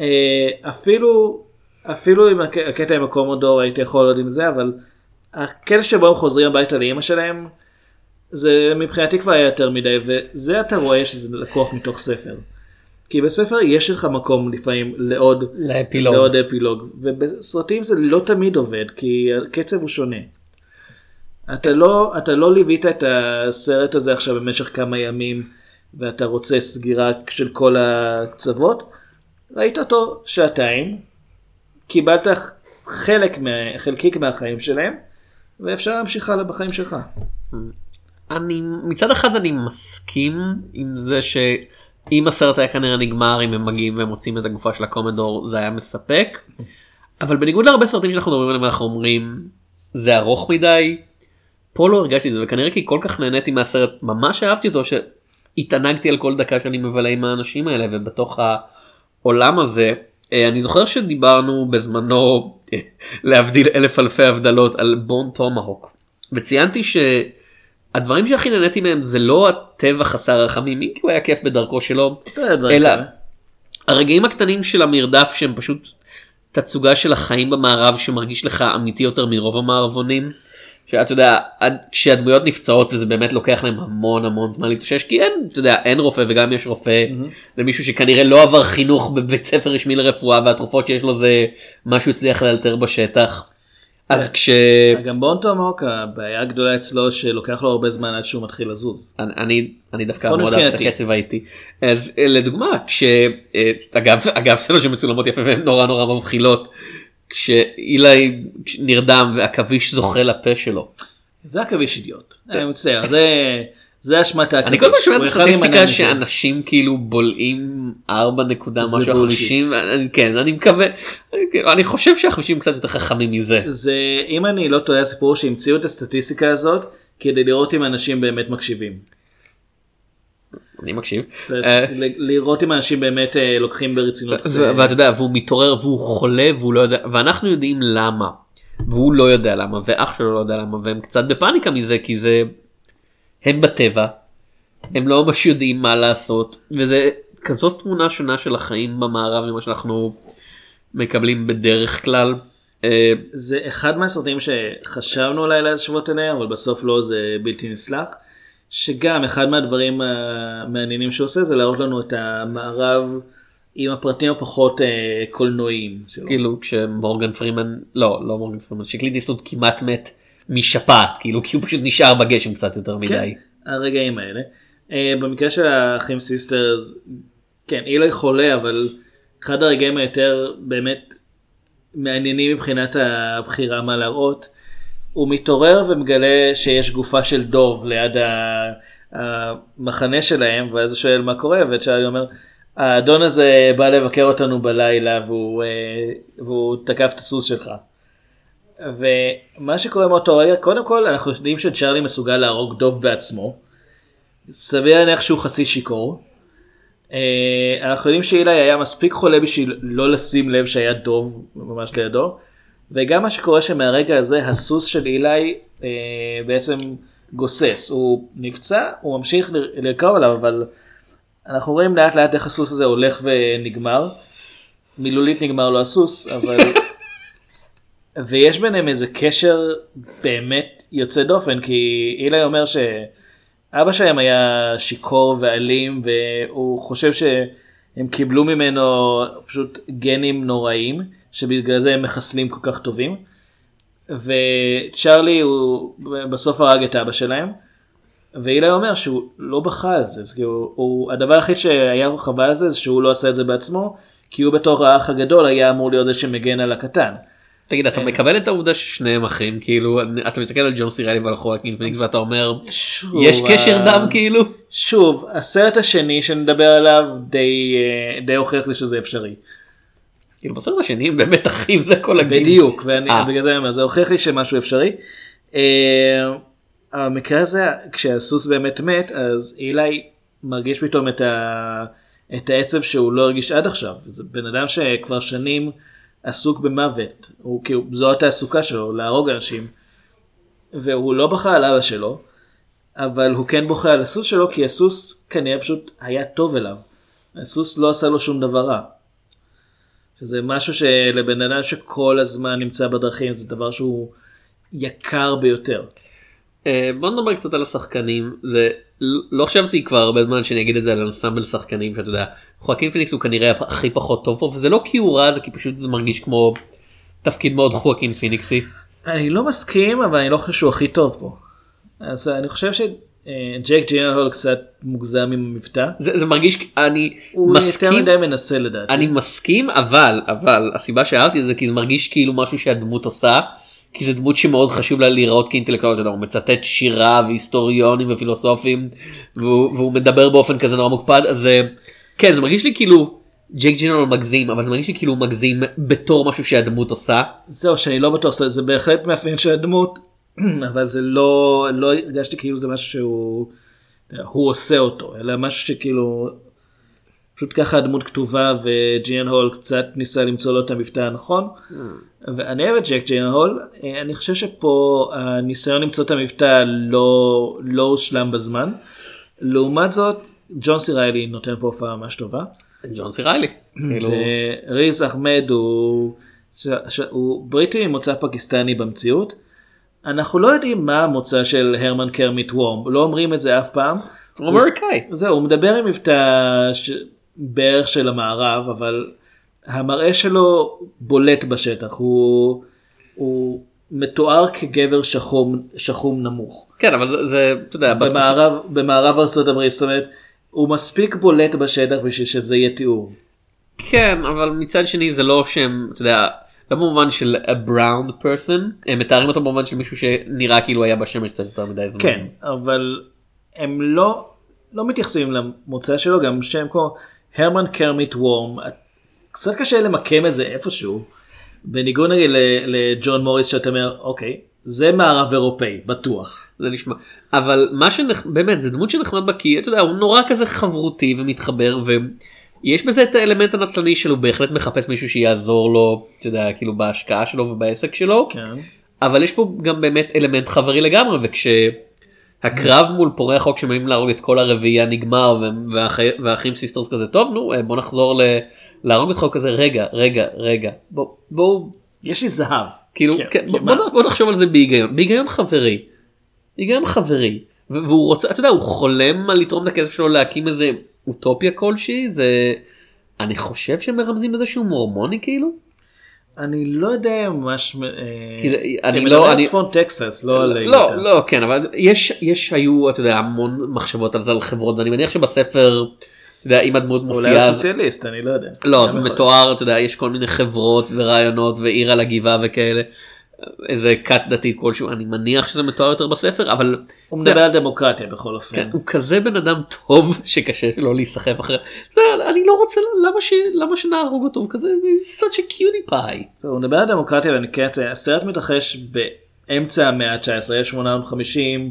אה, אפילו, אפילו עם הק- הקטע עם הקומודור הייתי יכול עוד עם זה, אבל הקטע שבו הם חוזרים הביתה לאימא שלהם, זה מבחינתי כבר היה יותר מדי, וזה אתה רואה שזה לקוח מתוך ספר. כי בספר יש לך מקום לפעמים לעוד לאפילוג. לעוד אפילוג ובסרטים זה לא תמיד עובד כי הקצב הוא שונה. אתה לא אתה לא ליווית את הסרט הזה עכשיו במשך כמה ימים ואתה רוצה סגירה של כל הקצוות. ראית אותו שעתיים, קיבלת חלק מה, חלקיק מהחיים שלהם ואפשר להמשיך הלאה בחיים שלך. אני מצד אחד אני מסכים עם זה שאם הסרט היה כנראה נגמר אם הם מגיעים ומוצאים את הגופה של הקומדור זה היה מספק. אבל בניגוד להרבה סרטים שאנחנו מדברים עליהם אנחנו אומרים זה ארוך מדי. פה לא הרגשתי את זה וכנראה כי כל כך נהניתי מהסרט ממש אהבתי אותו שהתענגתי על כל דקה שאני מבלה עם האנשים האלה ובתוך העולם הזה. אה, אני זוכר שדיברנו בזמנו אה, להבדיל אלף אלפי הבדלות על בון טומהוק וציינתי שהדברים שהכי נהניתי מהם זה לא הטבע חסר הרחמים אם כי הוא היה כיף בדרכו שלו אלא. הרגעים הקטנים של המרדף שהם פשוט תצוגה של החיים במערב שמרגיש לך אמיתי יותר מרוב המערבונים. שאתה יודע כשהדמויות נפצעות וזה באמת לוקח להם המון המון זמן להתאושש כי אין אתה יודע אין רופא וגם יש רופא זה מישהו שכנראה לא עבר חינוך בבית ספר רשמי לרפואה והתרופות שיש לו זה משהו הצליח לאלתר בשטח. אז כש... גם בונטום הוק הבעיה הגדולה אצלו שלוקח לו הרבה זמן עד שהוא מתחיל לזוז. אני- אני דווקא מאוד אהבתי את. הקצב האיטי. אז אה, לדוגמה כש... אה, אגב אגב סצנות שמצולמות יפה והן נורא נורא מבחילות. כשאילי נרדם והעכביש זוכה לפה שלו. זה עכביש אידיוט. אני מצטער, זה זה אשמת העכביש. אני כל הזמן שומע את הסטטיסטיקה. שאנשים כאילו בולעים 4 נקודה משהו. חמישים. כן אני מקווה אני- אני חושב שהחמישים קצת יותר חכמים מזה. זה אם אני לא טועה הסיפור שהמציאו את הסטטיסטיקה הזאת כדי לראות אם אנשים באמת מקשיבים. אני מקשיב. אה, לראות אם אנשים באמת אה, לוקחים ברצינות. ואתה יודע והוא מתעורר והוא חולה והוא לא יודע ואנחנו יודעים למה והוא לא יודע למה ואח שלו לא יודע למה והם קצת בפאניקה מזה כי זה הם בטבע הם לא ממש יודעים מה לעשות וזה כזאת תמונה שונה של החיים במערב ממה שאנחנו מקבלים בדרך כלל. אה, זה אחד מהסרטים שחשבנו אולי להשוות אליהם אבל בסוף לא זה בלתי נסלח. שגם אחד מהדברים המעניינים שהוא עושה זה להראות לנו את המערב עם הפרטים הפחות אה, קולנועיים שלו. כאילו כשמורגן פרימן לא לא מורגן פרימן שקליט איסטוד כמעט מת משפעת כאילו כי הוא פשוט נשאר בגשם קצת יותר מדי. הרגעים האלה. אה, במקרה של האחים סיסטרס, כן, אילי חולה, אבל אחד הרגעים היותר באמת מעניינים מבחינת הבחירה מה להראות, הוא מתעורר ומגלה שיש גופה של דוב ליד המחנה שלהם, ואז הוא שואל מה קורה, וצ'ארלי אומר, האדון הזה בא לבקר אותנו בלילה והוא, אה, והוא תקף את הסוס שלך. ומה שקורה מאותו רגע, קודם כל אנחנו יודעים שצ'ארלי מסוגל להרוג דוב בעצמו. סביר להניח שהוא חצי שיכור. אה, אנחנו יודעים שאילי היה מספיק חולה בשביל לא לשים לב שהיה דוב ממש לידו. וגם מה שקורה שמהרגע הזה הסוס של אילי אה, בעצם גוסס. הוא נפצע, הוא ממשיך לרכוב עליו, אבל אנחנו רואים לאט לאט איך הסוס הזה הולך ונגמר. מילולית נגמר לו הסוס, אבל... ויש ביניהם איזה קשר באמת יוצא דופן, כי אילי אומר שאבא שלהם היה שיכור ואלים, והוא חושב שהם קיבלו ממנו פשוט גנים נוראים, שבגלל זה הם מחסלים כל כך טובים. וצ'ארלי הוא בסוף הרג את אבא שלהם, ואילי אומר שהוא לא בכה על זה, אז כאילו, הוא, הדבר היחיד שהיה לו חווה על זה, זה שהוא לא עשה את זה בעצמו, כי הוא בתור האח הגדול היה אמור להיות זה שמגן על הקטן. תגיד אתה מקבל את העובדה ששניהם אחים כאילו אתה מסתכל על ג'ון סירלי ועל חואקין פיניקס ואתה אומר שוב, יש קשר ה- דם כאילו. שוב, הסרט השני שנדבר עליו די, אה, די הוכיח לי שזה אפשרי. כאילו בסרט השני הם באמת אחים זה כל הגיל. בדיוק, ואני אה. בגלל זה אני אומר, זה הוכיח לי שמשהו אפשרי. אה, המקרה הזה, כשהסוס באמת מת, אז אילי מרגיש פתאום את, ה... את העצב שהוא לא הרגיש עד עכשיו. זה בן אדם שכבר שנים עסוק במוות, הוא כאילו, זו התעסוקה שלו, להרוג אנשים. והוא לא בכה על אבא שלו, אבל הוא כן בוכה על הסוס שלו, כי הסוס כנראה פשוט היה טוב אליו. הסוס לא עשה לו שום דבר רע. שזה משהו שלבן אדם שכל הזמן נמצא בדרכים זה דבר שהוא יקר ביותר. אה, בוא נדבר קצת על השחקנים זה לא חשבתי כבר הרבה זמן שאני אגיד את זה על אנסמבל שחקנים שאתה יודע חואקין פיניקס הוא כנראה הכי פחות טוב פה וזה לא כי הוא רע זה כי פשוט זה מרגיש כמו תפקיד מאוד חואקין פיניקסי. אני לא מסכים אבל אני לא חושב שהוא הכי טוב פה. אז אני חושב שג'ק ג'ינרהול קצת מוגזם עם המבטא. זה, זה מרגיש אני הוא יותר מסכים מדי מנסה לדעתי. אני מסכים אבל אבל הסיבה את זה כי זה מרגיש כאילו משהו שהדמות עושה. כי זה דמות שמאוד חשוב לה להיראות כאינטלקטואל, אתה יודע, הוא מצטט שירה והיסטוריונים ופילוסופים והוא, והוא מדבר באופן כזה נורא מוקפד אז זה כן זה מרגיש לי כאילו ג'ייק ג'ינרל מגזים אבל זה מרגיש לי כאילו הוא מגזים בתור משהו שהדמות עושה. זהו שאני לא בטוח זה בהחלט מאפיין של הדמות אבל זה לא לא הרגשתי כאילו זה משהו שהוא הוא עושה אותו אלא משהו שכאילו פשוט ככה הדמות כתובה וג'יאן הול קצת ניסה למצוא לו את המבטא הנכון. ואני אוהב את ג'ק ג'יאן הול אה, אני חושב שפה הניסיון למצוא את המבטא לא לא הושלם בזמן. לעומת זאת ג'ון סיריילי נותן פה הופעה ממש טובה. ג'ון סיריילי. כאילו, וריז אחמד הוא, ש, ש, הוא בריטי ממוצא פקיסטני במציאות. אנחנו לא יודעים מה המוצא של הרמן קרמיט וורם, לא אומרים את זה אף פעם. הוא אמריקאי. זהו, הוא מדבר עם מבטא ש... בערך של המערב, אבל המראה שלו בולט בשטח, הוא, הוא מתואר כגבר שחום, שחום נמוך. כן אבל זה- אתה יודע במערב, במערב ארצות הברית, זאת אומרת, הוא מספיק בולט בשטח בשביל שזה יהיה תיאור. כן אבל מצד שני זה לא שהם אתה יודע לא במובן של a brown person הם מתארים אותו במובן של מישהו שנראה כאילו היה בשמש קצת יותר מדי זמן. כן, אבל הם לא, לא מתייחסים למוצא שלו, גם שם כמו הרמן קרמיט וורם, קצת קשה למקם את זה איפשהו, בניגוד נגיד לג'ון מוריס שאתה אומר, אוקיי, זה מערב אירופאי, בטוח. זה נשמע אבל מה שבאמת זה דמות שנחמד בה כי אתה יודע הוא נורא כזה חברותי ומתחבר ויש בזה את האלמנט הנצלני שלו בהחלט מחפש מישהו שיעזור לו אתה יודע כאילו בהשקעה שלו ובעסק שלו כן. אבל יש פה גם באמת אלמנט חברי לגמרי וכשהקרב מול פורעי החוק שמאיימים להרוג את כל הרביעייה נגמר וה- והאח- והאחים סיסטרס כזה טוב נו אה, בוא נחזור ל- להרוג אותך כזה רגע רגע רגע בוא בואו יש לי זהב. כאילו כן, כן, בוא, מה? בוא, בוא נחשוב על זה בהיגיון בהיגיון חברי. בהיגיון חברי והוא רוצה אתה יודע הוא חולם על לתרום את הכסף שלו להקים איזה אוטופיה כלשהי זה אני חושב שמרמזים בזה שהוא מורמוני כאילו. אני לא יודע ממש, אה, אני לא- אני- צפון טקסס, לא על לא. לא כן אבל יש יש היו אתה יודע המון מחשבות על זה על חברות ואני מניח שבספר אתה יודע אם הדמות אולי מופיעה הוא אז- סוציאליסט, אני לא יודע. לא זה יכול. מתואר אתה יודע יש כל מיני חברות ורעיונות ועיר על הגבעה וכאלה. איזה כת דתית כלשהו אני מניח שזה מתואר יותר בספר אבל הוא מדבר על דמוקרטיה בכל אופן. כן, הוא כזה בן אדם טוב שקשה לו להיסחף אחרי זה, אני לא רוצה למה ש... למה שנהרוג אותו הוא כזה such a cutie pie. הוא מדבר על דמוקרטיה ואני כן אציין, הסרט מתרחש באמצע המאה ה-19, 1850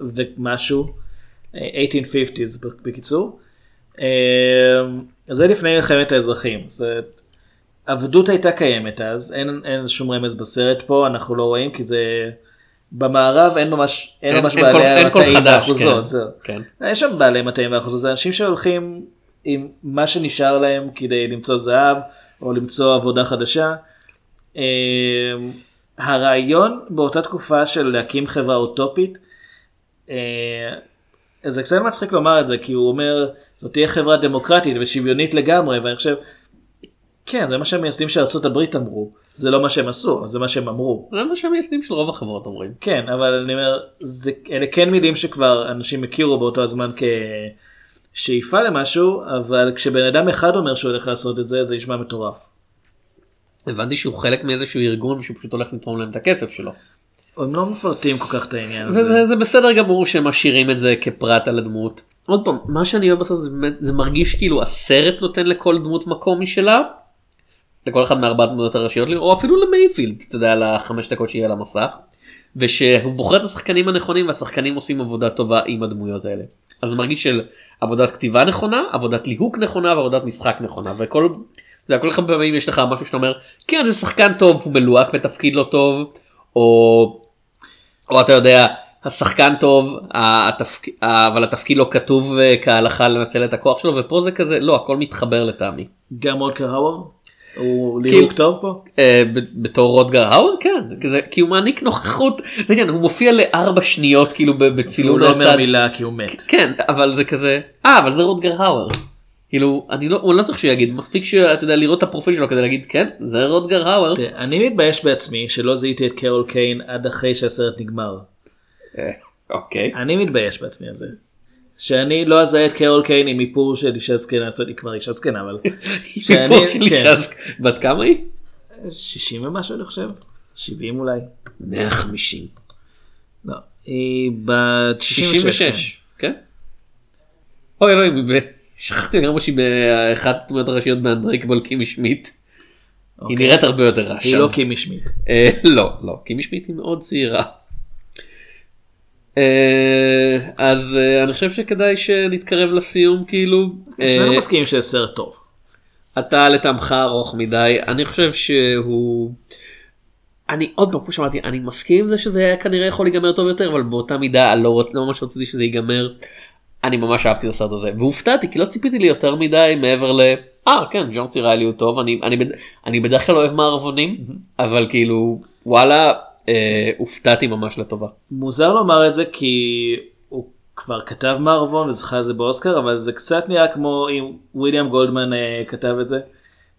ומשהו, אה, 1850s בקיצור. אה, זה לפני מלחמת האזרחים. זאת, עבדות הייתה קיימת אז, אין, אין שום רמז בסרט פה, אנחנו לא רואים כי זה... במערב אין ממש, אין אין- ממש אין בעלי המטעים והאחוזות. כן. כן. יש שם בעלי מטעים ואחוזות, זה אנשים שהולכים עם מה שנשאר להם כדי למצוא זהב או למצוא עבודה חדשה. אה, הרעיון באותה תקופה של להקים חברה אוטופית, אה, זה קצת מצחיק לומר את זה כי הוא אומר זאת תהיה חברה דמוקרטית ושוויונית לגמרי ואני חושב כן זה מה שהמייסדים של ארה"ב אמרו זה לא מה שהם עשו זה מה שהם אמרו זה מה שהמייסדים של רוב החברות אומרים. כן אבל אני אומר זה אלה כן מילים שכבר אנשים הכירו באותו הזמן כשאיפה למשהו אבל כשבן אדם אחד אומר שהוא הולך לעשות את זה זה נשמע מטורף. הבנתי שהוא חלק מאיזשהו ארגון ושהוא פשוט הולך לתרום להם את הכסף שלו. הם לא מפרטים כל כך את העניין זה, הזה. זה, זה בסדר גמור שהם משאירים את זה כפרט על הדמות. עוד פעם מה שאני אוהב בסרט זה באמת זה מרגיש כאילו הסרט נותן לכל דמות מקום משלה. לכל אחד מארבע דמויות הראשיות או אפילו למייפילד אתה יודע לחמש דקות שיהיה על המסך. ושהוא בוחר את השחקנים הנכונים והשחקנים עושים עבודה טובה עם הדמויות האלה. אז זה מרגיש של עבודת כתיבה נכונה עבודת ליהוק נכונה ועבודת משחק נכונה וכל. אתה יודע, כל כמה פעמים יש לך משהו שאתה אומר כן זה שחקן טוב הוא מלוהק בתפקיד לא טוב או או אתה יודע השחקן טוב התפק... אבל התפקיד לא כתוב אה, כהלכה לנצל את הכוח שלו ופה זה כזה לא הכל מתחבר לטעמי. גם אולקר האוור? הוא ליהוק טוב פה? אה, בתור רוטגר האוור כן כי הוא מעניק נוכחות זה עניין הוא מופיע לארבע שניות כאילו בצילום הוא לא אומר. מילה כי הוא מת. כן אבל זה כזה אה אבל זה רוטגר האוור. כאילו אני לא הוא לא צריך שהוא יגיד מספיק שאתה יודע לראות את הפרופיל שלו כדי להגיד כן זה רוטגר האוור. אני מתבייש בעצמי שלא זיהיתי את קרול קיין עד אחרי שהסרט נגמר. אה, אוקיי. אני מתבייש בעצמי על זה. שאני לא אזהה את קרול קיין עם איפור של אישה זקנה, זאת אומרת, היא כבר אישה זקנה אבל שאני- סיפור של כן. אישה זק- בת כמה היא? 60 ומשהו אני חושב, 70 אולי, 150. לא, היא בת 66, 66. כן. אוי אלוהים, שכחתי לגמרי שהיא באחת הדמויות הראשיות באנדריקבול קימי שמיט. היא אוקיי. נראית הרבה יותר רע היא. לא קימי שמיט. אה, לא, לא, קימי שמיט היא מאוד צעירה. אה, אז אה, אני חושב שכדאי שנתקרב לסיום כאילו. שנינו אה, מסכימים שזה סרט טוב. אתה לטעמך ארוך מדי אני חושב שהוא. אני עוד פעם כמו שאמרתי אני מסכים עם זה שזה היה כנראה יכול להיגמר טוב יותר אבל באותה מידה לא, לא ממש רציתי שזה ייגמר. אני ממש אהבתי את הסרט הזה והופתעתי כי לא ציפיתי לי יותר מדי מעבר ל... אה כן ג'ון סיריילי הוא טוב אני אני, אני בדרך כלל אוהב מערבונים אבל כאילו וואלה אה, הופתעתי ממש לטובה. מוזר לומר את זה כי הוא כבר כתב מערבון וזכה על זה באוסקר אבל זה קצת נראה כמו אם וויליאם גולדמן אה, כתב את זה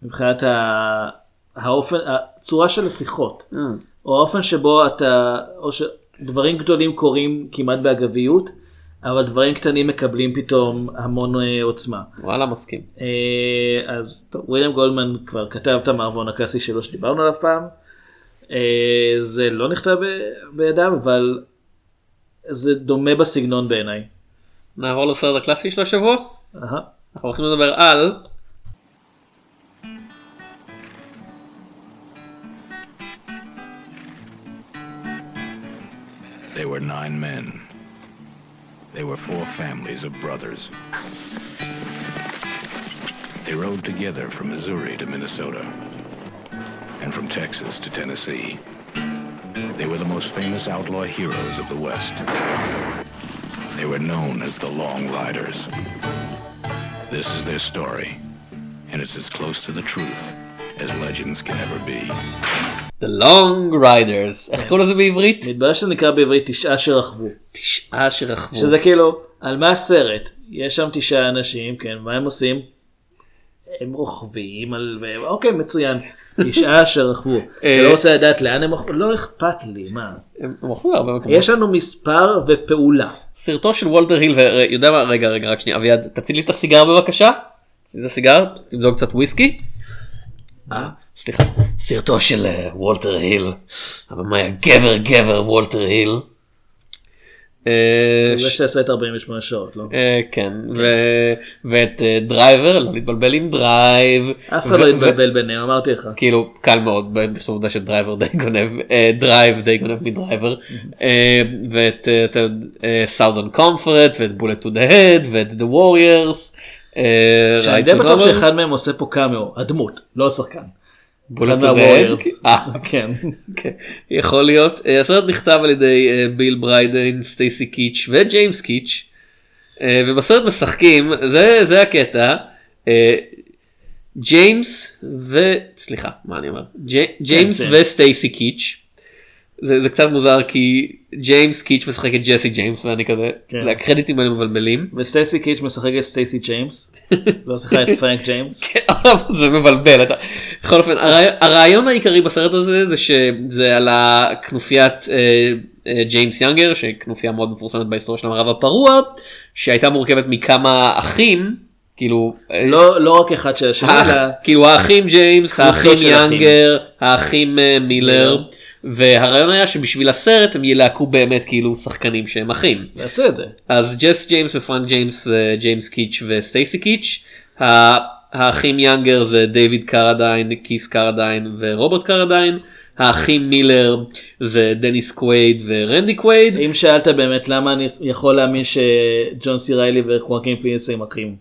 מבחינת ה... האופן הצורה של השיחות Mm. או האופן שבו אתה או שדברים גדולים קורים כמעט באגביות אבל דברים קטנים מקבלים פתאום המון אה, עוצמה. וואלה מסכים. אה, אז טוב, וויליאם גולדמן כבר כתב את המערבון הקלאסי שלו שדיברנו עליו פעם. אה, זה לא נכתב ב- בידיו אבל זה דומה בסגנון בעיניי. נעבור לסרט הקלאסי של השבוע. אהה. אנחנו הולכים לדבר על They were nine men. They were four families of brothers. They rode together from Missouri to Minnesota and from Texas to Tennessee. They were the most famous outlaw heroes of the West. They were known as the Long Riders. This is their story, and it's as close to the truth as legends can ever be. The Long Riders. איך קוראים לזה בעברית? מתברר שזה נקרא בעברית תשעה שרכבו. תשעה שרכבו. שזה כאילו על מה הסרט יש שם תשעה אנשים כן מה הם עושים. הם רוכבים על... אוקיי, מצוין. תשעה שרכבו. אה, אתה לא רוצה לדעת לאן הם רכבו? לא אכפת לי, מה? הם הלכו להרבה מקומות. יש לנו מספר ופעולה. סרטו של וולטר היל, ויודע מה, רגע רגע רק שנייה אביעד, תצית לי את הסיגר בבקשה. תצית לי את הסיגר, תמזוג קצת וויסקי. אה, סליחה. סרטו של אה, וולטר היל, הבמאי הגבר גבר וולטר היל. זה שעשה את 48 שעות, לא? אה, כן, ו- ואת אה, Driver, לא להתבלבל עם Drive. אף אחד לא יתבלבל ביניהם, אמרתי לך. כאילו קל מאוד בשביל העובדה ש Driver די גונב אה, Drive די גונב מ Driver אה, ואת Southern Comfort ואת Bullet to the Head ואת The Warriors. שאני די בטוח שאחד מהם עושה פה קאמאו, הדמות, לא השחקן. Bullet מה Warriors. Head. כן. כן, יכול להיות. אה, הסרט נכתב על ידי אה, ביל בריידן, סטייסי קיץ' וג'יימס קיץ'. אה, ובסרט משחקים, זה, זה הקטע, אה, ג'יימס ו... סליחה, מה אני אומר? ג'י- ג'יימס כן. וסטייסי קיץ'. זה, זה קצת מוזר כי ג'יימס קיץ' משחק את ג'סי ג'יימס ואני כזה, כן. הקרדיטים האלה מבלבלים. וסטייסי קיץ' משחק את סטייסי ג'יימס. לא שיחק את פרנק ג'יימס. כן, זה מבלבל אתה. בכל אופן הרעי- הרעיון העיקרי בסרט הזה זה שזה על הכנופיית אה, אה, ג'יימס יאנגר שכנופיה מאוד מפורסמת בהיסטוריה של המערב הפרוע שהייתה מורכבת מכמה אחים כאילו אה, לא לא רק אחד של השני, אלא כאילו האחים ג'יימס האחים. יאנגר האחים אה, מילר והרעיון היה שבשביל הסרט הם ילהקו באמת כאילו שחקנים שהם אחים. נעשה את זה. אז ג'ס ג'יימס ופרנק ג'יימס זה ג'יימס קיץ' וסטייסי קיץ'. האחים יאנגר זה דיוויד קרדיין, קיס קרדיין ורוברט קרדיין. האחים מילר זה דניס קווייד ורנדי קווייד. אם שאלת באמת למה אני יכול להאמין שג'ון סי ריילי וחואקין פיניס הם אחים.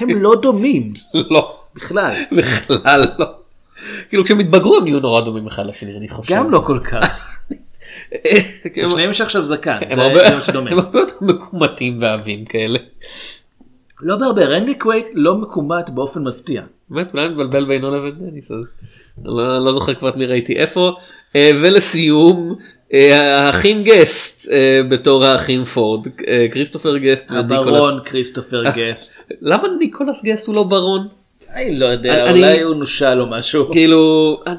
הם לא דומים לא, בכלל. בכלל לא. כאילו כשהם התבגרו הם נהיו נורא דומים אחד לשני אני חושב. גם לא כל כך. הם- לשניהם יש עכשיו זקן. זה מה שדומה. הם הרבה יותר מקומטים ועבים כאלה. לא בהרבה. רנדי קווייד לא מקומט באופן מפתיע. באמת אולי מבלבל בינו לבין דניס לא, זוכר כבר את מי ראיתי איפה אה, ולסיום אה, האחים גסט אה, בתור האחים פורד כריסטופר גסט הברון כריסטופר גסט. למה ניקולס גסט הוא לא ברון אני לא יודע, אני- אולי הוא נושל או משהו. כאילו אה,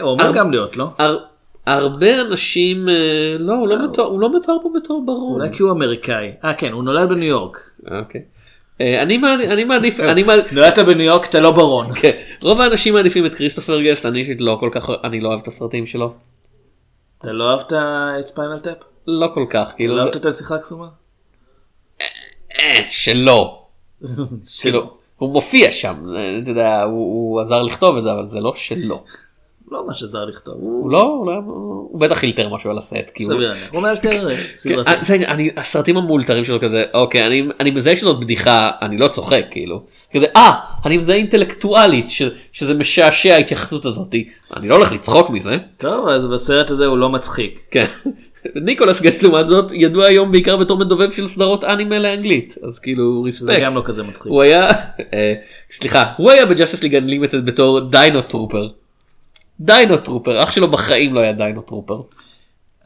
הוא אומר גם להיות, לא? הר, הרבה אנשים אה, לא הוא לא מתואר הוא לא מתואר פה בתור ברון. אולי כי הוא אמריקאי. אה כן, הוא נולד בניו יורק. אוקיי. אה, אני מעדיף אני מעדיף נולדת בניו יורק אתה לא ברון. כן, רוב האנשים מעדיפים את כריסטופר גסט אני אישית לא כל כך אני לא אוהב את הסרטים שלו אתה לא אהבת את Spinal Tap? לא כל כך כאילו לא אהבת את הנסיכה הקסומה? אה, שלא. הוא מופיע שם, אה, אתה יודע, הוא, הוא עזר לכתוב את זה, אבל זה לא שלו. לא מה זה עזר לכתוב. הוא לא, הוא, לא, הוא בטח אילתר משהו על הסט. סביר. הוא מאלתר כן, סדרתי. אה, הסרטים המאולתרים שלו כזה, אוקיי, אני, מזהה שזאת בדיחה, אני לא צוחק, כאילו. כזה, אה, אני מזהה אינטלקטואלית, שזה משעשע ההתייחסות הזאתי. אני לא הולך לצחוק מזה. טוב אז בסרט הזה הוא לא מצחיק. כן. ניקולס גץ לעומת זאת ידוע היום בעיקר בתור מדובב של סדרות אנימה לאנגלית אז כאילו זה respect. גם לא כזה מצחיק. הוא היה אה, סליחה הוא היה ב Justice League Unlimited בתור Dino Trooper. Dino Trooper אח שלו בחיים לא היה Dino Trooper.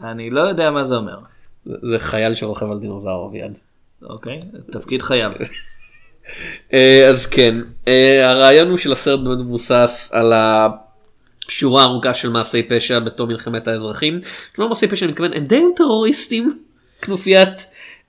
אני לא יודע מה זה אומר. זה זה חייל שרוכב על דינוזאור אביעד. אוקיי, תפקיד חייו. אה, אז כן אה, הרעיון הוא של הסרט מבוסס על השורה ארוכה של מעשי פשע בתום מלחמת האזרחים. כלומר מעשי פשע אני מתכוון הם די היו טרוריסטים כנופיית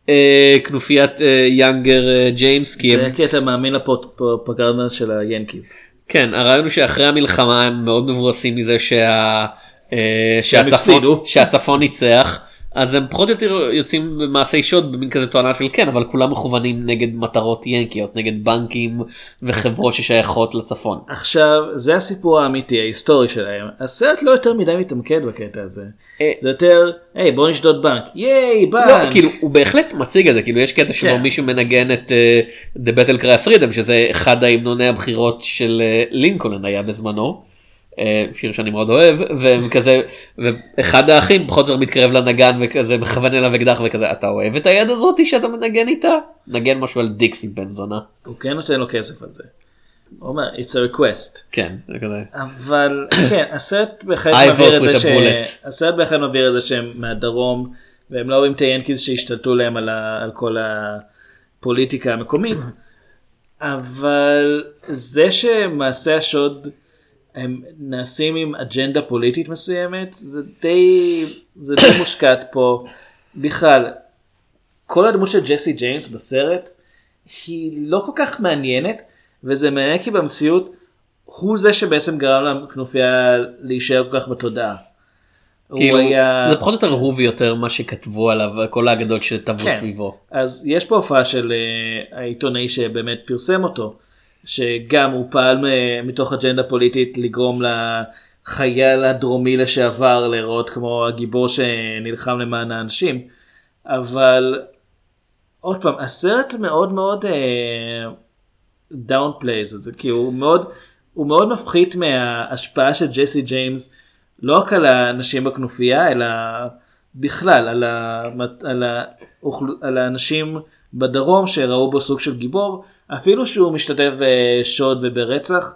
אה, כנופיית אה, יאנגר אה, ג'יימס כי הם זה כי אתה מאמין לפרופגנדה של ה Yankees. כן הרעיון הוא שאחרי המלחמה הם מאוד מבואסים מזה שה... אה, שהצפון. שהצפון ניצח אז הם פחות או יותר יוצאים במעשי שוד במין כזה תואנה של כן אבל כולם מכוונים נגד מטרות ינקיות נגד בנקים וחברות ששייכות לצפון. עכשיו זה הסיפור האמיתי ההיסטורי שלהם הסרט לא יותר מדי מתמקד בקטע הזה אה. זה יותר היי בוא נשדוד בנק ייי בנק לא, כאילו הוא בהחלט מציג את זה כאילו יש קטע שבו כן. מישהו מנגן את uh, The Battle Cry of Freedom שזה אחד ההמנוני הבחירות של uh, לינקולן היה בזמנו. Uh, שיר שאני מאוד אוהב והם כזה ואחד האחים פחות או יותר מתקרב לנגן וכזה מכוון אליו אקדח וכזה אתה אוהב את היד הזאתי שאתה מנגן איתה? נגן משהו על דיקסי בן זונה. הוא כן נותן לו כסף על זה. הוא אומר it's a request. כן זה כזה. אבל כן הסרט בהחלט מבהיר את זה ש... הסרט בהחלט מבהיר את זה שהם מהדרום והם לא רואים את היאנקיז שהשתלטו להם על, ה... על כל הפוליטיקה המקומית. אבל זה שמעשי השוד הם נעשים עם אג'נדה פוליטית מסוימת זה די זה די מושקעת פה בכלל כל הדמות של ג'סי ג'יימס בסרט היא לא כל כך מעניינת וזה מעניין כי במציאות הוא זה שבעצם גרם לכנופיה להישאר כל כך בתודעה. כאילו, היה... זה פחות או יותר הוא ויותר מה שכתבו עליו כל האגדות שטבעו כן. סביבו. אז יש פה הופעה של אה, העיתונאי שבאמת פרסם אותו, שגם הוא פעל מתוך אג'נדה פוליטית לגרום לחייל הדרומי לשעבר להיראות כמו הגיבור שנלחם למען האנשים, אבל עוד פעם, הסרט מאוד מאוד downplays את זה, כי הוא מאוד, הוא מאוד מפחית מההשפעה של ג'סי ג'יימס, לא רק על האנשים בכנופיה, אלא בכלל, על, ה, על, האוכל, על האנשים בדרום שראו בו סוג של גיבור, אפילו שהוא משתתף בשוד וברצח,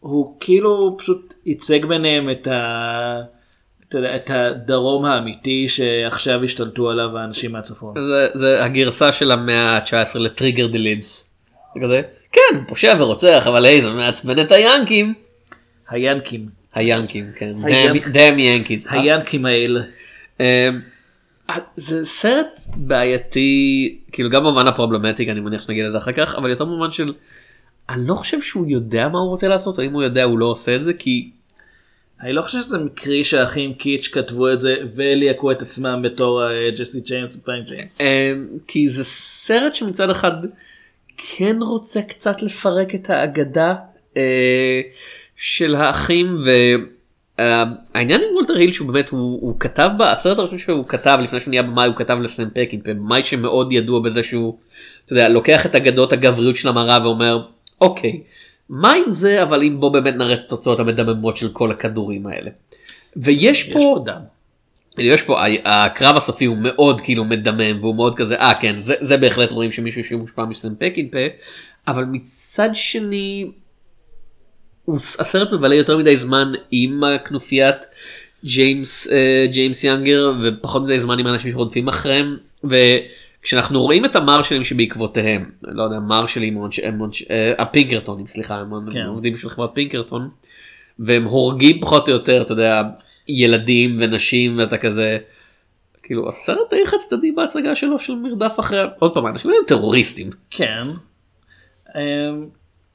הוא כאילו פשוט ייצג ביניהם את, ה, את הדרום האמיתי שעכשיו השתלטו עליו האנשים מהצפון. זה, זה הגרסה של המאה ה-19 לטריגר דה ליבס. זה כזה, כן, פושע ורוצח, אבל היי, זה מעצבן את היאנקים. היאנקים, היאנקים, כן. Damn Yankees. היאנקים האלה. זה סרט בעייתי, כאילו גם במובן הפרובלמטי, אני מניח שנגיד לזה אחר כך, אבל יותר במובן של, אני לא חושב שהוא יודע מה הוא רוצה לעשות, או אם הוא יודע הוא לא עושה את זה, כי אני לא חושב שזה מקרי שהאחים קיץ' כתבו את זה וליהקו את עצמם בתור אה, ג'סי ג'יימס ופרנק ג'יימס. אמ, כי זה סרט שמצד אחד כן רוצה קצת לפרק את האגדה אה, של האחים והעניין עם וולטר היל שהוא באמת הוא, הוא כתב בסרט הראשון שהוא כתב לפני שהוא נהיה במאי הוא כתב לסם פקינפ במאי שמאוד ידוע בזה שהוא אתה יודע, לוקח את אגדות הגבריות של המערב ואומר אוקיי מה עם זה אבל אם בוא באמת נראה את התוצאות המדממות של כל הכדורים האלה. ויש יש פה פה דם. יש פה הקרב הסופי הוא מאוד כאילו מדמם והוא מאוד כזה אה כן זה, זה בהחלט רואים שמישהו שמושפע מסם פקינפה אבל מצד שני הסרט מבלה יותר מדי זמן עם הכנופיית ג'יימס אה, ג'יימס יאנגר ופחות מדי זמן עם האנשים שרודפים אחריהם וכשאנחנו רואים את המרשלים שבעקבותיהם לא יודע מרשלים אה, הפינקרטונים סליחה הם כן. עובדים של חברת פינקרטון והם הורגים פחות או יותר אתה יודע ילדים ונשים ואתה כזה. כאילו הסרט די חד צדדי בהצגה שלו של מרדף אחרי עוד פעם האנשים האלה הם טרוריסטים. כן.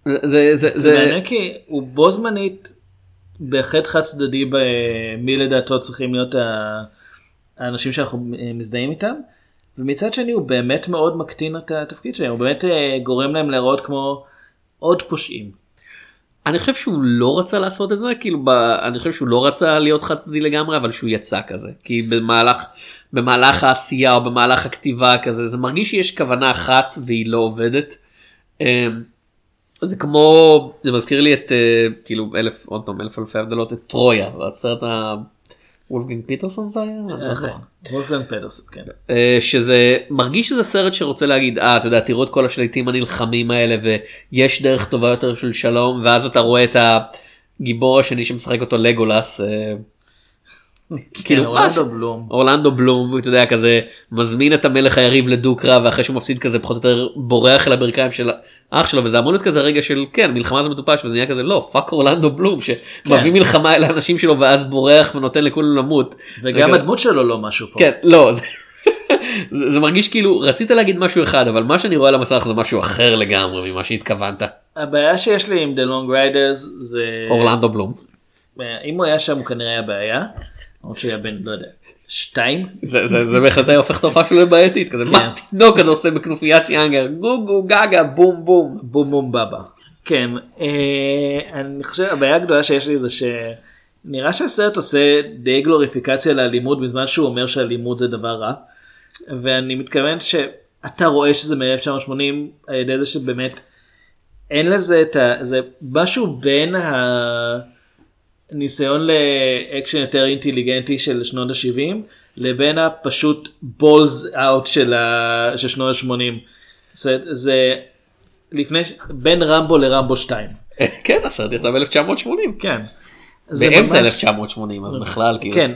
אמ, זה זה זה זה מעניין כי הוא בו זמנית בהחלט חד צדדי במי לדעתו צריכים להיות האנשים שאנחנו מזדהים איתם. ומצד שני הוא באמת מאוד מקטין את התפקיד שלהם, הוא באמת אה, גורם להם להיראות כמו עוד פושעים. אני חושב שהוא לא רצה לעשות את זה כאילו ב... אני חושב שהוא לא רצה להיות חד צדדי לגמרי אבל שהוא יצא כזה כי במהלך במהלך העשייה או במהלך הכתיבה כזה זה מרגיש שיש כוונה אחת והיא לא עובדת. זה כמו זה מזכיר לי את אה, כאילו אלף עוד פעם אלף אלפי הבדלות את טרויה הסרט ה... וולפגנג פיטרסון זה היה? אני לא זוכר. וולפגנג פדרסון, כן. אה, שזה מרגיש שזה סרט שרוצה להגיד אה אתה יודע תראו את כל השליטים הנלחמים האלה ויש דרך טובה יותר של שלום ואז אתה רואה את הגיבור השני שמשחק אותו לגולס. כאילו, אורלנדו בלום. אורלנדו בלום אתה יודע כזה מזמין את המלך היריב לדו קרב ואחרי שהוא מפסיד כזה פחות או יותר בורח אל הברכיים של אח שלו וזה אמור להיות כזה רגע של כן מלחמה זה מטופש וזה נהיה כזה לא fuck אורלנדו בלום שמביא כן. מלחמה אל האנשים שלו ואז בורח ונותן לכולם למות. וגם הדמות שלו לא משהו פה. כן לא זה, זה, מרגיש כאילו רצית להגיד משהו אחד אבל מה שאני רואה על המסך זה משהו אחר לגמרי ממה שהתכוונת הבעיה שיש לי עם The Long Riders זה... אורלנדו בלום. אם הוא היה שם הוא כנראה היה בעיה. למרות שהוא היה בן, לא יודע, שתיים. זה, בהחלט היה הופך את ההופעה שלו לבעייתית כזה מה תינוק הזה עושה בכנופיית יאנגר גו גו גגה בום בום. בום בום בבא. כן, אה, אני חושב הבעיה הגדולה שיש לי זה שנראה שהסרט עושה די גלוריפיקציה לאלימות בזמן שהוא אומר שאלימות זה דבר רע. ואני מתכוון שאתה רואה שזה מ-1980 על ידי זה שבאמת אין לזה את ה... זה משהו בין הניסיון לאקשן יותר אינטליגנטי של שנות ה-70 לבין הפשוט בולס אאוט של, ה... של שנות ה-80. זה, זה לפני בין רמבו לרמבו 2. כן הסרט יצא ב-1980. כן. באמצע ממש- 1980 אז בכלל כאילו. כן.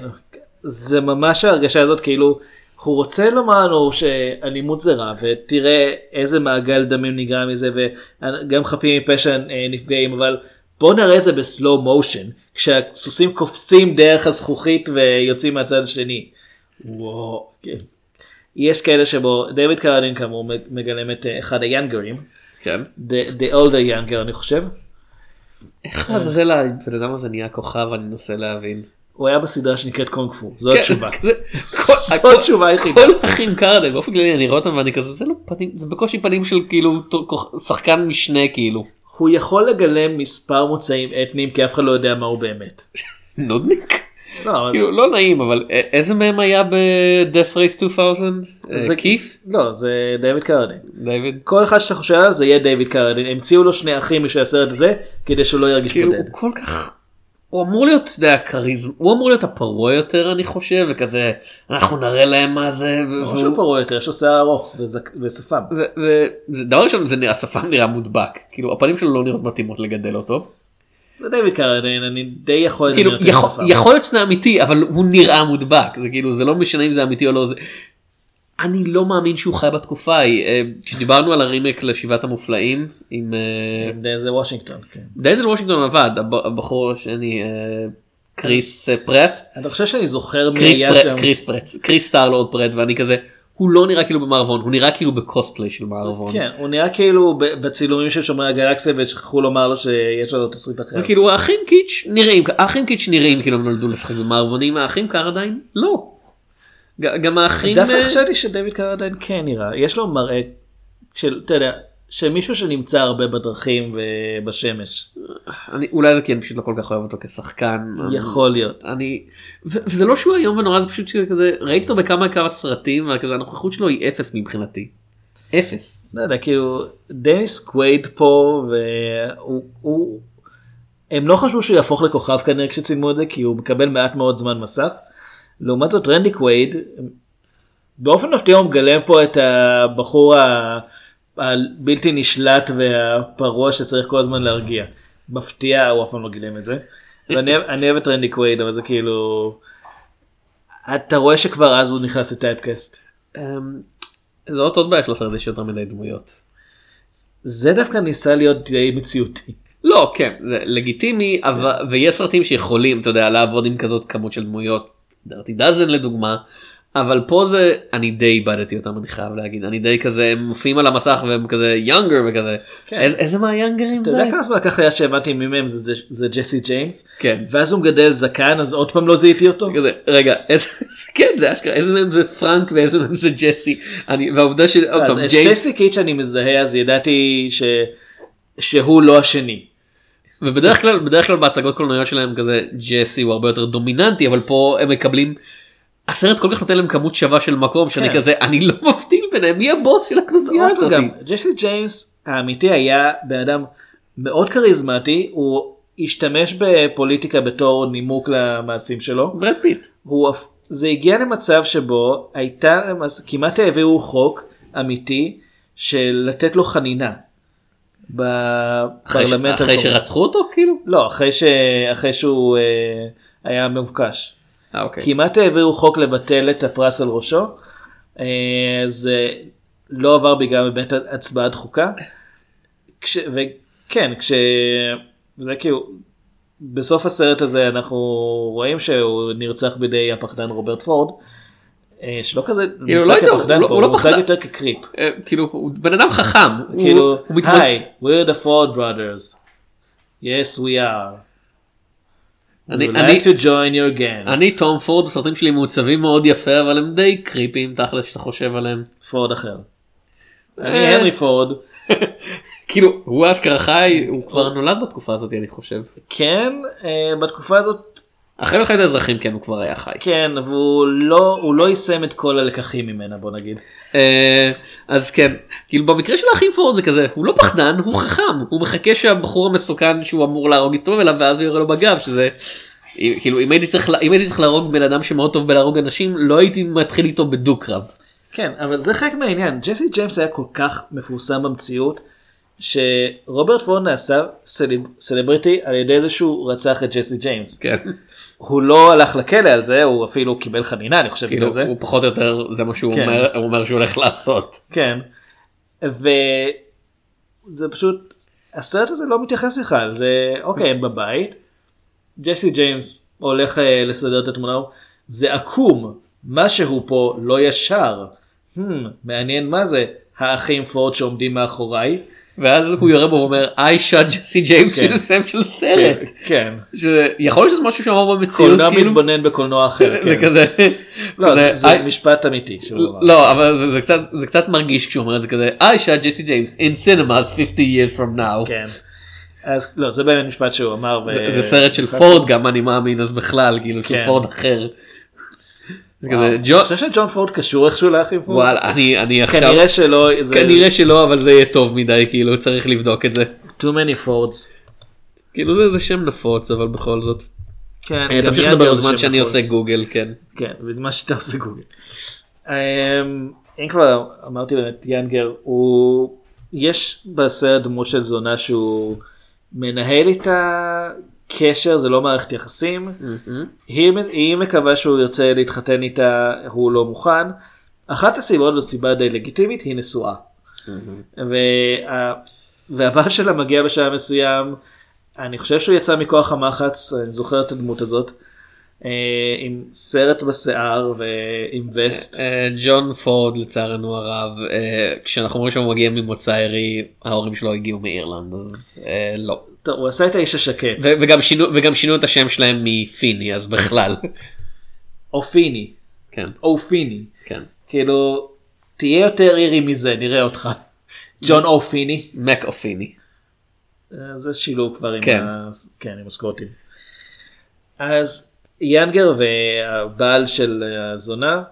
זה ממש ההרגשה הזאת כאילו הוא רוצה לומר לנו שאלימות זה רע ותראה איזה מעגל דמים נגרם מזה וגם חפים מפשע אה, נפגעים אבל בוא נראה את זה בסלואו מושן כשהסוסים קופצים דרך הזכוכית ויוצאים מהצד השני. וואו. כן. יש כאלה שבו דיוויד קרדין כאמור מגלם את אה, אחד היאנגרים. כן. The, the older younger אני חושב. איך לעזאזל הבן אדם הזה נהיה כוכב אני מנסה להבין. הוא היה בסדרה שנקראת קונג פו זו כן, התשובה. זה- כל- זו התשובה היחידה. כל אחים קרדן באופן כללי אני רואה אותם ואני כזה זה לא פנים זה בקושי פנים של כאילו שחקן משנה כאילו. הוא יכול לגלם מספר מוצאים אתניים כי אף אחד לא יודע מה הוא באמת. נודניק. לא, כאילו לא נעים אבל איזה מהם היה ב-Death Race 2000? זה כיס? לא זה דיוויד קרדין. דיוויד? כל אחד שאתה חושב עליו זה יהיה דיוויד קרדין המציאו לו שני אחים בשביל הסרט הזה כדי שהוא לא ירגיש כאילו בודד. הוא כל כך הוא אמור להיות אתה יודע כריזמה הוא אמור להיות הפרוע יותר אני חושב וכזה אנחנו נראה להם מה זה. והוא- שהוא פרוע יותר יש לו שיער ארוך ושפם. ו- ו- דבר ראשון השפם נראה מודבק כאילו הפנים שלו לא נראות מתאימות לגדל אותו. זה דיוויד קרדיין אני די יכול כאילו לדמיין אותו יכול, להיות שזה אמיתי אבל הוא נראה מודבק זה כאילו זה לא משנה אם זה אמיתי או לא זה. אני לא מאמין שהוא חי בתקופה ההיא אה, כשדיברנו על הרימייק לשבעת המופלאים עם אה, זה וושינגטון. כן. דנזל וושינגטון עבד הב- הבחור השני אה, קריס פרט אני חושב שאני זוכר מי היה שם. קריס פרט קריס סטארלורד פרט ואני כזה הוא לא נראה כאילו במערבון הוא נראה כאילו בקוספליי של מערבון. כן הוא נראה כאילו בצילומים של שומרי הגלקסיה ושכחו לומר לו שיש לו תסריט אחר. וכאילו האחים קיץ' נראים האחים קיץ' נראים כאילו הם נולדו לשחק במערבונים האחים קרדיין לא. גם האחים דווקא אה, חשבתי שדויד קרדין כן נראה יש לו מראה של אתה יודע שמישהו שנמצא הרבה בדרכים ובשמש אני אולי זה כי אני פשוט לא כל כך אוהב אותו כשחקן. יכול להיות. אני ו- וזה לא שהוא איום ונורא זה פשוט שכזה ראיתי אותו בכמה כמה סרטים וכזה הנוכחות שלו היא אפס מבחינתי. אפס. לא יודע כאילו דניס קווייד פה והוא הוא- הם לא חשבו שהוא יהפוך לכוכב כנראה כשצילמו את זה כי הוא מקבל מעט מאוד זמן מסך. לעומת זאת רנדי קווייד באופן מפתיע הוא מגלם פה את הבחור הבלתי נשלט והפרוע שצריך כל הזמן להרגיע. מפתיע הוא אף פעם לא גילם את זה. ואני אוהב- את רנדי קווייד אבל זה כאילו אתה רואה שכבר אז הוא נכנס לטייפקאסט. אמ, זה עוד עוד בעיה של הסרט יש יותר מדי דמויות. זה דווקא ניסה להיות די מציאותי. לא כן זה לגיטימי אבל ויש סרטים שיכולים אתה יודע לעבוד עם כזאת כמות של דמויות. דרטי דזן לדוגמה. אבל פה זה אני די איבדתי אותם אני חייב להגיד אני די כזה הם מופיעים על המסך והם כזה יונגר וכזה כן. איזה- איזה מהיונגרים אתה זה יודע כמה זמן לקח לי עד שהבנתי מי מהם זה, זה, זה ג'סי ג'יימס? כן. ואז הוא מגדל זקן אז עוד פעם לא זיהיתי אותו? כזה, רגע איזה כן זה אשכרה איזה מהם זה פרנק ואיזה מהם זה ג'סי אני והעובדה שעוד אז ג'יימס סטייסי קיץ' אני מזהה אז ידעתי ש... שהוא לא השני. ובדרך כלל בדרך כלל בהצגות קולנועיות שלהם כזה ג'סי הוא הרבה יותר דומיננטי אבל פה הם מקבלים. הסרט כל כך נותן להם כמות שווה של מקום שאני כן. כזה אני לא מבדיל ביניהם מי הבוס של הכנופיה הזאת. גם ג'סי ג'יימס האמיתי היה בן אדם מאוד כריזמטי הוא השתמש בפוליטיקה בתור נימוק למעשים שלו. ברד פיט. הוא, זה הגיע למצב שבו הייתה כמעט העבירו חוק אמיתי של לתת לו חנינה. אחרי בפרלמנט אחרי המקומי. שרצחו אותו כאילו. לא אחרי ש... אחרי שהוא אה, היה מבוקש. אה, אוקיי. כמעט העבירו חוק לבטל את הפרס על ראשו. אה, זה לא עבר בגלל באמת הצבעה דחוקה. כש... וכן כש... זה כאילו בסוף הסרט הזה אנחנו רואים שהוא נרצח בידי הפחדן רוברט פורד. אה, שלא כזה כאילו, נמצא לא כפחדן הוא לא- פה, הוא לא פחדן. יותר כקריפ. אה, כאילו הוא בן אדם חכם. כאילו, היי, we're the Ford brothers. yes we are. אני- אני- like to join your gang. אני תום פורד הסרטים שלי מעוצבים מאוד יפה אבל הם די קריפים תכל'ס שאתה חושב עליהם. פורד אחר. אני אה. הנרי פורד. כאילו הוא אשכרה חי הוא כבר נולד בתקופה הזאת אני חושב. כן, בתקופה הזאת אחרי מלחמת האזרחים כן הוא כבר היה חי. כן, והוא לא, הוא לא יישם את כל הלקחים ממנה בוא נגיד. אה, אז כן כאילו במקרה של האחים פורד זה כזה הוא לא פחדן הוא חכם הוא מחכה שהבחור המסוכן שהוא אמור להרוג יסתובב אליו ואז הוא יורה לו בגב שזה. כאילו אם הייתי צריך אם הייתי צריך להרוג בן אדם שמאוד טוב בלהרוג אנשים לא הייתי מתחיל איתו בדו קרב. כן, אבל זה חלק מהעניין. ג'סי ג'יימס היה כל כך מפורסם במציאות, שרוברט פורד נעשה סלב, סלבריטי על ידי זה שהוא רצח את ג'סי ג'יימס. כן. הוא לא הלך לכלא על זה הוא אפילו קיבל חנינה אני חושב כאילו זה. הוא פחות או יותר זה מה שהוא כן. אומר הוא אומר שהוא הולך לעשות. כן. וזה פשוט הסרט הזה לא מתייחס בכלל זה אוקיי הם בבית. ג'סי ג'יימס הולך אה, לסדר את התמונה זה עקום משהו פה לא ישר. Hmm, מעניין מה זה האחים פורד שעומדים מאחוריי. ואז הוא יורה בו ואומר I shot ג'סי ג'יימס כן. שזה שם של סרט. כן. שיכול להיות שזה משהו שהוא אמר במציאות קולנוע כאילו. מתבונן בקולנוע אחר. זה כן. כזה. לא, זה- משפט אמיתי. לא אבל זה- קצת מרגיש כשהוא אומר את זה כזה I shot ג'סי ג'יימס in cinemas 50 years from now. כן. אז לא זה באמת משפט שהוא אמר. זה- סרט של פורד גם אני מאמין אז בכלל כאילו של כן. פורד אחר. כזה אני חושב שג'ון פורד קשור איכשהו לאחים פורד. וואלה אני אני עכשיו כנראה שלא. זה- כנראה שלא אבל זה יהיה טוב מדי כאילו צריך לבדוק את זה. too many Fords. כאילו זה- זה שם נפוץ אבל בכל זאת. כן. אה, תמשיך לדבר בזמן שאני נפוץ. עושה גוגל כן. כן, בזמן שאתה עושה גוגל. אמ, אם כבר אמרתי באמת ינגר הוא יש בסרט דמות של זונה שהוא מנהל איתה קשר זה לא מערכת יחסים היא, היא מקווה שהוא ירצה להתחתן איתה הוא לא מוכן. אחת הסיבות וסיבה די לגיטימית היא נשואה. וה, והבעל שלה מגיע בשעה מסוים אני חושב שהוא יצא מכוח המחץ אני זוכר את הדמות הזאת. אה, עם סרט בשיער ועם וסט. אה, ג'ון פורד לצערנו הרב אה, כשאנחנו אומרים שהוא מגיע ממוצא עירי ההורים שלו הגיעו מאירלנד אז אה, לא טוב, הוא עשה את האיש השקט. ו- וגם שינו וגם שינו את השם שלהם מפיני אז בכלל אופיני. כן אופיני. כן כאילו תהיה יותר אירי מזה נראה אותך. ג'ון אופיני. מק אופיני אה, זה שילוב כבר עם, כן. ה... כן, עם הסקוטים. אז ינגר והבעל של הזונה.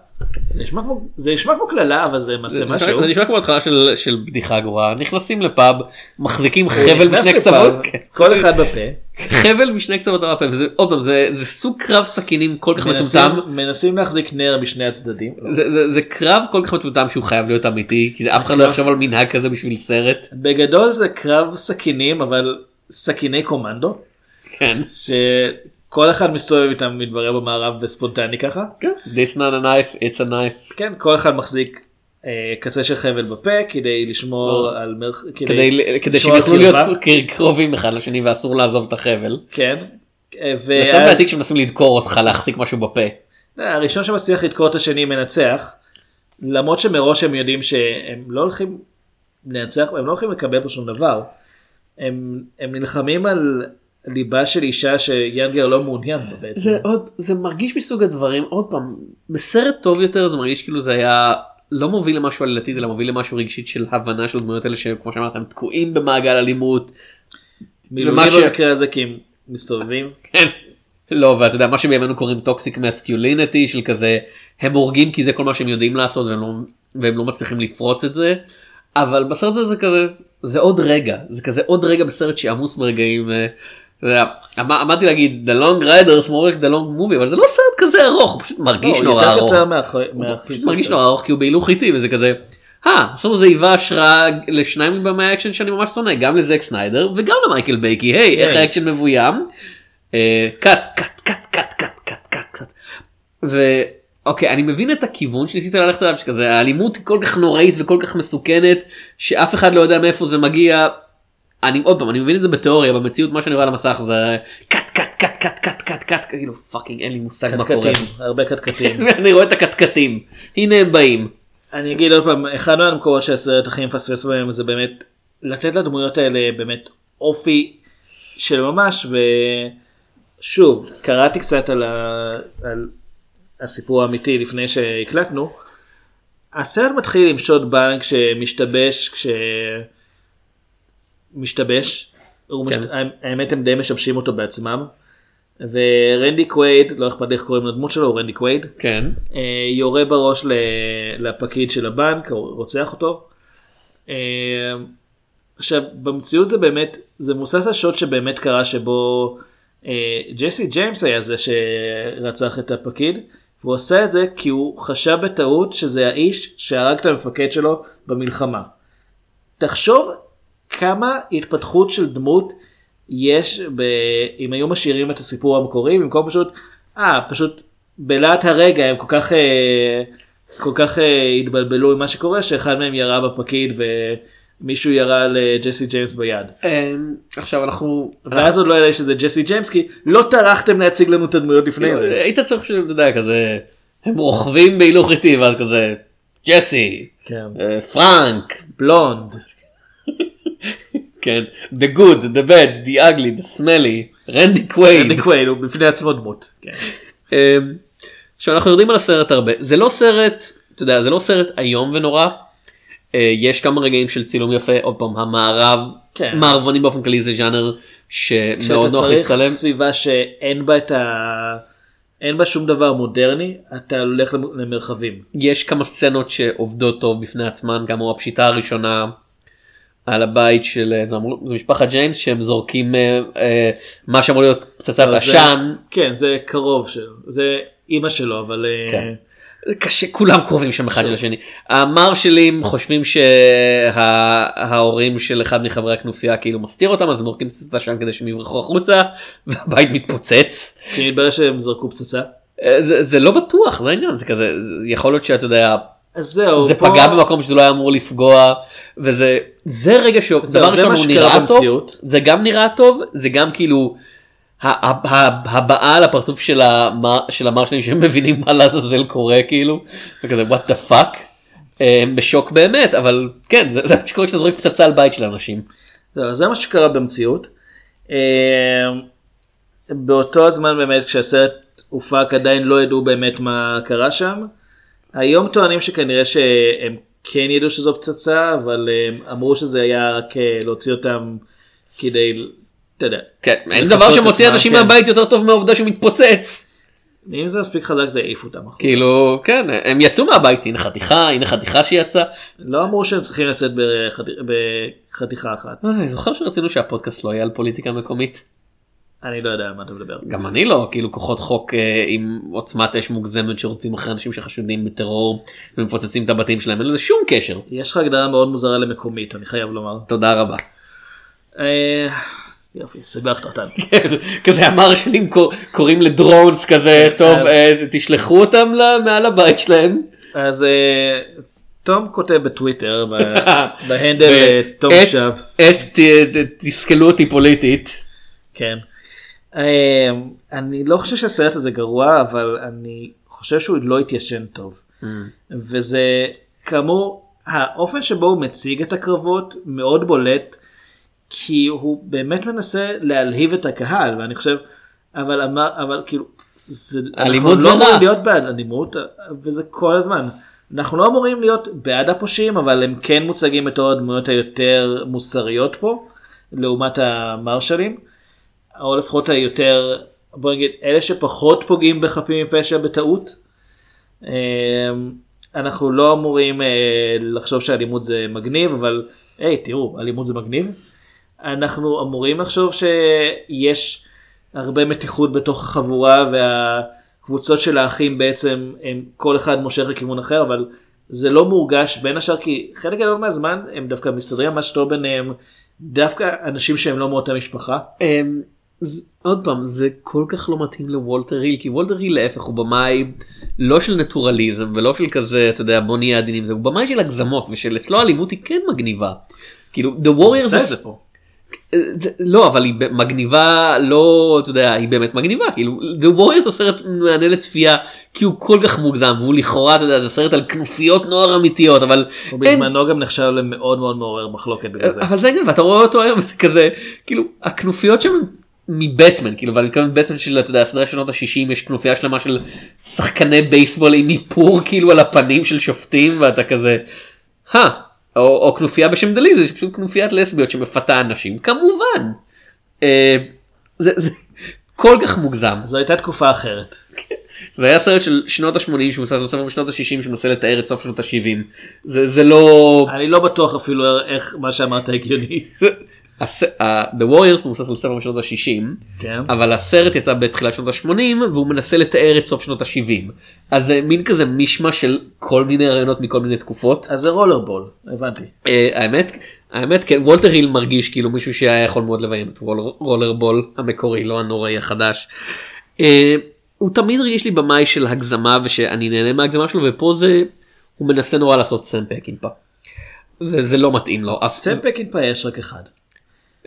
זה נשמע כמו, קללה אבל זה מעשה משהו. זה נשמע כמו התחלה של, של בדיחה גרועה נכנסים לפאב מחזיקים חבל משני קצוות. כל אחד בפה. חבל משני קצוות המפה וזה עוד פעם זה, זה סוג קרב סכינים כל כך מטומטם מנסים להחזיק נר משני הצדדים. זה, זה, זה קרב כל כך מטומטם שהוא חייב להיות אמיתי כי אף אחד לא יחשוב על מנהג כזה בשביל סרט בגדול זה קרב סכינים אבל סכיני קומנדו. כן. שכל אחד מסתובב איתם מתברר במערב בספונטני ככה. כן. This not a knife it's a knife כן, כל אחד מחזיק אה, קצה של חבל בפה כדי לשמור. על מרח... כדי, כדי שהם יוכלו להיות קרובים אחד לשני ואסור לעזוב את החבל. כן. אה, ואז בעתיק שמנסים לדקור אותך להחזיק משהו בפה. אה, הראשון שמצליח לדקור את השני מנצח. למרות שמראש הם יודעים שהם לא הולכים לנצח, הם לא הולכים לקבל פה שום דבר. הם, הם נלחמים על ליבה של אישה שיאנגר לא מעוניין בה בעצם. זה עוד זה מרגיש מסוג הדברים עוד פעם בסרט טוב יותר זה מרגיש כאילו זה היה לא מוביל למשהו עלילתית אלא מוביל למשהו רגשית של הבנה של הדמויות האלה שכמו שאמרת הם תקועים במעגל אלימות. מילואים ומה ש- במקרה הזה כי הם מסתובבים. כן. לא ואתה יודע מה שבימינו קוראים toxic masculinity של כזה הם הורגים כי זה כל מה שהם יודעים לעשות והם לא, והם לא מצליחים לפרוץ את זה. אבל בסרט הזה זה כזה זה עוד רגע זה כזה עוד רגע בסרט שעמוס ברגעים. אמ- עמדתי להגיד The Long Riders more like the long movie אבל זה לא סרט כזה ארוך הוא פשוט מרגיש לא, נורא ארוך. הוא פשוט מרגיש. נורא ארוך כי הוא בהילוך איטי וזה כזה. אה, הסרט הזה היווה השראה לשניים מבמאי האקשן שאני ממש שונא גם לזק סניידר וגם למייקל ביי כי היי איך. האקשן מבוים. אה, cut cut cut cut cut cut cut cut. ואוקיי אני מבין את הכיוון שניסית ללכת עליו שכזה האלימות היא כל כך נוראית וכל כך מסוכנת שאף אחד לא יודע מאיפה זה מגיע. אני עוד פעם אני מבין את זה בתיאוריה במציאות מה שאני רואה על המסך זה קאט cut cut cut cut cut cut כאילו fucking אין לי מושג מה קורה. הרבה קטקטים. ואני רואה את הקטקטים הנה הם באים. אני אגיד עוד פעם, אחד מהמקומות שהסרט הכי מפספס בהם זה באמת לתת לדמויות האלה באמת אופי של ממש ושוב קראתי קצת על, ה... על הסיפור האמיתי לפני שהקלטנו. הסרט מתחיל עם שוד בנק שמשתבש כש... משתבש. כן. מש... האמת הם די משבשים אותו בעצמם. ורנדי קווייד, לא אכפת איך קוראים לדמות שלו, הוא רנדי קווייד. כן. אה, יורה בראש לפקיד של הבנק, רוצח אותו. אה, עכשיו במציאות זה באמת, זה מבוסס על שוט שבאמת קרה שבו אה, ג'סי ג'יימס היה זה שרצח את הפקיד, והוא עשה את זה כי הוא חשב בטעות שזה האיש שהרג את המפקד שלו במלחמה. תחשוב כמה התפתחות של דמות יש ב... אם היו משאירים את הסיפור המקורי במקום פשוט אה, פשוט בלהט הרגע הם כל כך, אה, כל כך אה, התבלבלו עם מה שקורה, שאחד מהם ירה בפקיד ומישהו ירה לג'סי ג'יימס ביד. אמ, עכשיו אנחנו ואז עוד לא ידע שזה ג'סי ג'יימס, כי לא טרחתם להציג לנו את הדמויות לפני זה. היית צריך שאתה יודע כזה הם רוכבים בהילוך איטי ואז כזה ג'סי כן. אה, פרנק בלונד. כן the good the bad the ugly the smelly רנדי קווייד. רנדי קווייד הוא בפני עצמו דמות. כן. אמ, עכשיו אנחנו יודעים על הסרט הרבה זה לא סרט אתה יודע זה לא סרט איום ונורא. אה, יש כמה רגעים של צילום יפה עוד פעם המערב כן. מערבונים באופן כללי זה ז'אנר שמאוד נוח צריך להצטלם. סביבה שאין בה את ה... אין בה שום דבר מודרני, אתה הולך למ- למרחבים. יש כמה סצנות שעובדות טוב בפני עצמן גם הפשיטה הראשונה על הבית של אה, זה, אמרו, זה משפחת ג'יימס שהם זורקים אה, אה, מה שאמור להיות פצצת עשן. כן, זה קרוב שלו. זה אימא שלו, אבל... אה, כן. קשה כולם קרובים שם אחד של השני. המרשלים חושבים שההורים של אחד מחברי הכנופיה כאילו מסתיר אותם אז הם זורקים פצצת עשן כדי שהם יברחו החוצה והבית מתפוצץ. כי מתברר שהם זרקו פצצה. אה, זה, זה לא בטוח זה העניין זה כזה זה יכול להיות שאתה יודע אז זהו, זה פה- פגע במקום שזה לא היה אמור לפגוע וזה זה רגע שדבר זהו, זה ראשון הוא נראה טוב במציאות. זה גם נראה טוב זה גם כאילו הבעה על הפרצוף של המר- של המרשלים שהם מבינים מה לעזאזל קורה כאילו וכזה what the fuck. אה, הם בשוק באמת אבל כן זה זה מה שקורה כשאתה זורק פצצה על בית של אנשים. זהו, זה מה שקרה במציאות. אה, באותו הזמן באמת כשהסרט הופק עדיין לא ידעו באמת מה קרה שם. היום טוענים שכנראה שהם כן ידעו שזו פצצה אבל הם אמרו שזה היה רק אה, להוציא אותם כדי, אתה יודע, כן, אין דבר שמוציא אנשים כן. מהבית יותר טוב מהעובדה שהוא מתפוצץ. אם זה מספיק חזק זה יעיף אותם. החוצה. כאילו כן הם יצאו מהבית הנה חתיכה הנה חתיכה שיצאה. לא אמרו שהם צריכים לצאת בחתי- בחתיכה אחת. אני זוכר שרצינו שהפודקאסט לא יהיה על פוליטיקה מקומית. אני לא יודע על מה אתה מדבר. גם אני לא כאילו כוחות חוק אה, עם עוצמת אש מוגזמת שרודפים אחרי אנשים שחשודים בטרור ומפוצצים את הבתים שלהם אין לזה שום קשר. יש לך הגדרה מאוד מוזרה למקומית אני חייב לומר. תודה רבה. אה, יופי, סיבכת אותנו. כזה המרשלים קור- קוראים לדרונס כזה טוב אז- אה, תשלחו אותם מעל הבית שלהם. אז אה, תום כותב בטוויטר בהנדל אה, תום שפס. את תסכלו אותי פוליטית. כן. אה, אני לא חושב שהסרט הזה גרוע אבל אני חושב שהוא לא התיישן טוב. וזה כאמור האופן שבו הוא מציג את הקרבות מאוד בולט כי הוא באמת מנסה להלהיב את הקהל ואני חושב אבל אמר אבל כאילו זה, אלימות אנחנו זה לא אמורים רע. להיות בעד אלימות וזה כל הזמן. אנחנו לא אמורים להיות בעד הפושעים אבל הם כן מוצגים בתור הדמויות היותר מוסריות פה לעומת המרשלים או לפחות היותר בוא נגיד אלה שפחות פוגעים בחפים מפשע בטעות. אמ, אנחנו לא אמורים אה, לחשוב שאלימות זה מגניב אבל היי תראו אלימות זה מגניב. אנחנו אמורים לחשוב שיש הרבה מתיחות בתוך החבורה והקבוצות של האחים בעצם הם כל אחד מושך לכיוון אחר אבל זה לא מורגש בין השאר כי חלק גדול מהזמן הם דווקא מסתדרים ממש טוב ביניהם דווקא אנשים שהם לא מאותה משפחה. זה- עוד פעם זה כל כך לא מתאים לוולטר היל כי וולטר היל להפך הוא במאי לא של נטורליזם ולא של כזה אתה יודע בוא נהיה עדינים זה הוא במאי של הגזמות ושל אצלו האלימות היא כן מגניבה. כאילו The Warriors עושה את זה פה. זה, לא אבל היא מגניבה לא אתה יודע היא באמת מגניבה כאילו The Warriors הוא סרט מענה לצפייה כי הוא כל כך מוגזם והוא לכאורה אתה יודע זה סרט על כנופיות נוער אמיתיות אבל אין, ובזמנו גם נחשב למאוד מאוד מעורר מחלוקת בגלל זה. אבל זה ואתה רואה אותו היום וזה כזה כאילו הכנופיות שם מבטמן כאילו ואני מתכוון בטמן של אתה יודע הסדרה שנות ה-60 יש כנופיה שלמה של שחקני בייסבול עם איפור כאילו על הפנים של שופטים ואתה כזה. או, או כנופיה בשם דליזה יש פשוט כנופיית לסביות שמפתה אנשים כמובן. אה, זה, זה כל כך מוגזם זו הייתה תקופה אחרת. זה היה סרט של שנות ה-80 שהוא עושה ספר בשנות ה-60 שמנסה לתאר את סוף שנות ה-70 זה, זה לא אני לא בטוח אפילו איך מה שאמרת הגיוני. The Warriors מבוסס על ספר משנות ה-60 כן. אבל הסרט יצא בתחילת שנות ה-80 והוא מנסה לתאר את סוף שנות ה-70 אז זה מין כזה מישמע של כל מיני רעיונות מכל מיני תקופות אז זה רולרבול הבנתי. אה, האמת האמת כן וולטר היל מרגיש כאילו מישהו שהיה יכול מאוד לביים את רול- רולר בול המקורי לא הנוראי החדש. אה, הוא תמיד הרגיש לי במאי של הגזמה ושאני נהנה מההגזמה שלו ופה זה הוא מנסה נורא לעשות סם פקינפה. וזה לא מתאים לו. סם פקינפה יש רק אחד.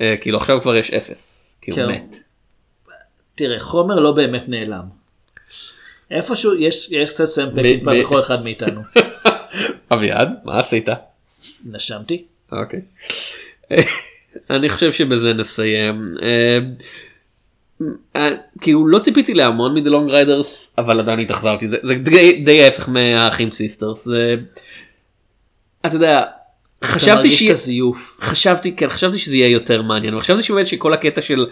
אה, כאילו עכשיו כבר יש אפס. כי הוא כן. מת. תראה, חומר לא באמת נעלם. איפשהו יש יש קצת סם פקינפה ב- בכל אחד מאיתנו. אביעד מה עשית? נשמתי. אוקיי. אני חושב שבזה נסיים. אה, אה, כאילו לא ציפיתי להמון מ-The Long Riders אבל עדיין התאכזרתי זה, זה די, די ההפך מהאחים סיסטרס. זה... אתה יודע חשבתי ש... הזיוף. חשבתי כן חשבתי שזה יהיה יותר מעניין וחשבתי שבאמת שכל הקטע של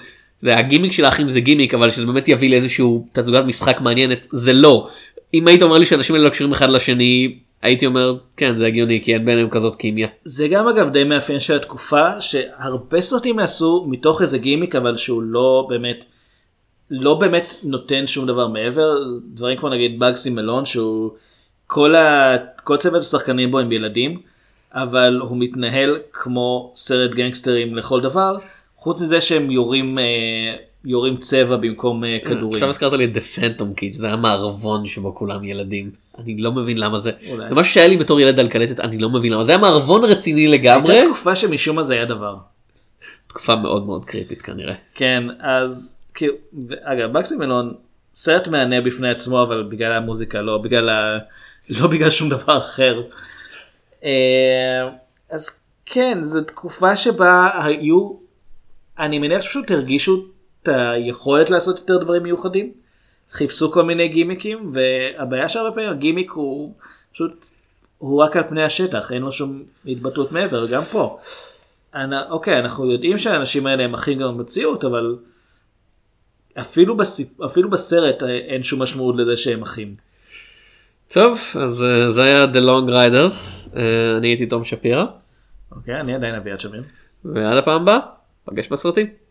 יודע, הגימיק של האחים זה גימיק אבל שזה באמת יביא לאיזשהו תצוגת משחק מעניינת זה לא. אם היית אומר לי שאנשים האלה לא קשורים אחד לשני הייתי אומר כן זה הגיוני כי אין ביניהם כזאת כימיה. זה גם אגב די מאפיין של התקופה שהרבה סרטים נעשו מתוך איזה גימיק אבל שהוא לא באמת לא באמת נותן שום דבר מעבר דברים כמו נגיד בגסי מלון שהוא כל, ה... כל צוות השחקנים בו הם ילדים אבל הוא מתנהל כמו סרט גנגסטרים לכל דבר חוץ מזה שהם יורים אה, יורים צבע במקום אה, כדורים. עכשיו הזכרת לי את The Phantom Kid זה היה מערבון שבו כולם ילדים. אני לא מבין למה זה. אולי. זה משהו שהיה לי בתור ילד על קלטת אני לא מבין למה זה היה מערבון רציני לגמרי. הייתה תקופה שמשום מה זה היה דבר. תקופה מאוד מאוד קריפית כנראה. כן אז כאילו אגב בקסי מלון סרט מהנה בפני עצמו אבל בגלל המוזיקה לא בגלל ה... לא בגלל שום דבר אחר. אה, אז כן זו תקופה שבה היו אני מניח שפשוט הרגישו את היכולת לעשות יותר דברים מיוחדים. חיפשו כל מיני גימיקים והבעיה שהרבה פעמים הגימיק הוא פשוט הוא רק על פני השטח אין לו שום התבטאות מעבר גם פה. אנ... אוקיי אנחנו יודעים שהאנשים האלה הם אחים גם במציאות אבל אפילו, בסיפ... אפילו בסרט אה, אין שום משמעות לזה שהם אחים. טוב אז אה, זה היה The Long Riders אה, אני הייתי תום שפירא אוקיי אני עדיין אביעד שמיר. ועד הפעם הבאה פגש בסרטים.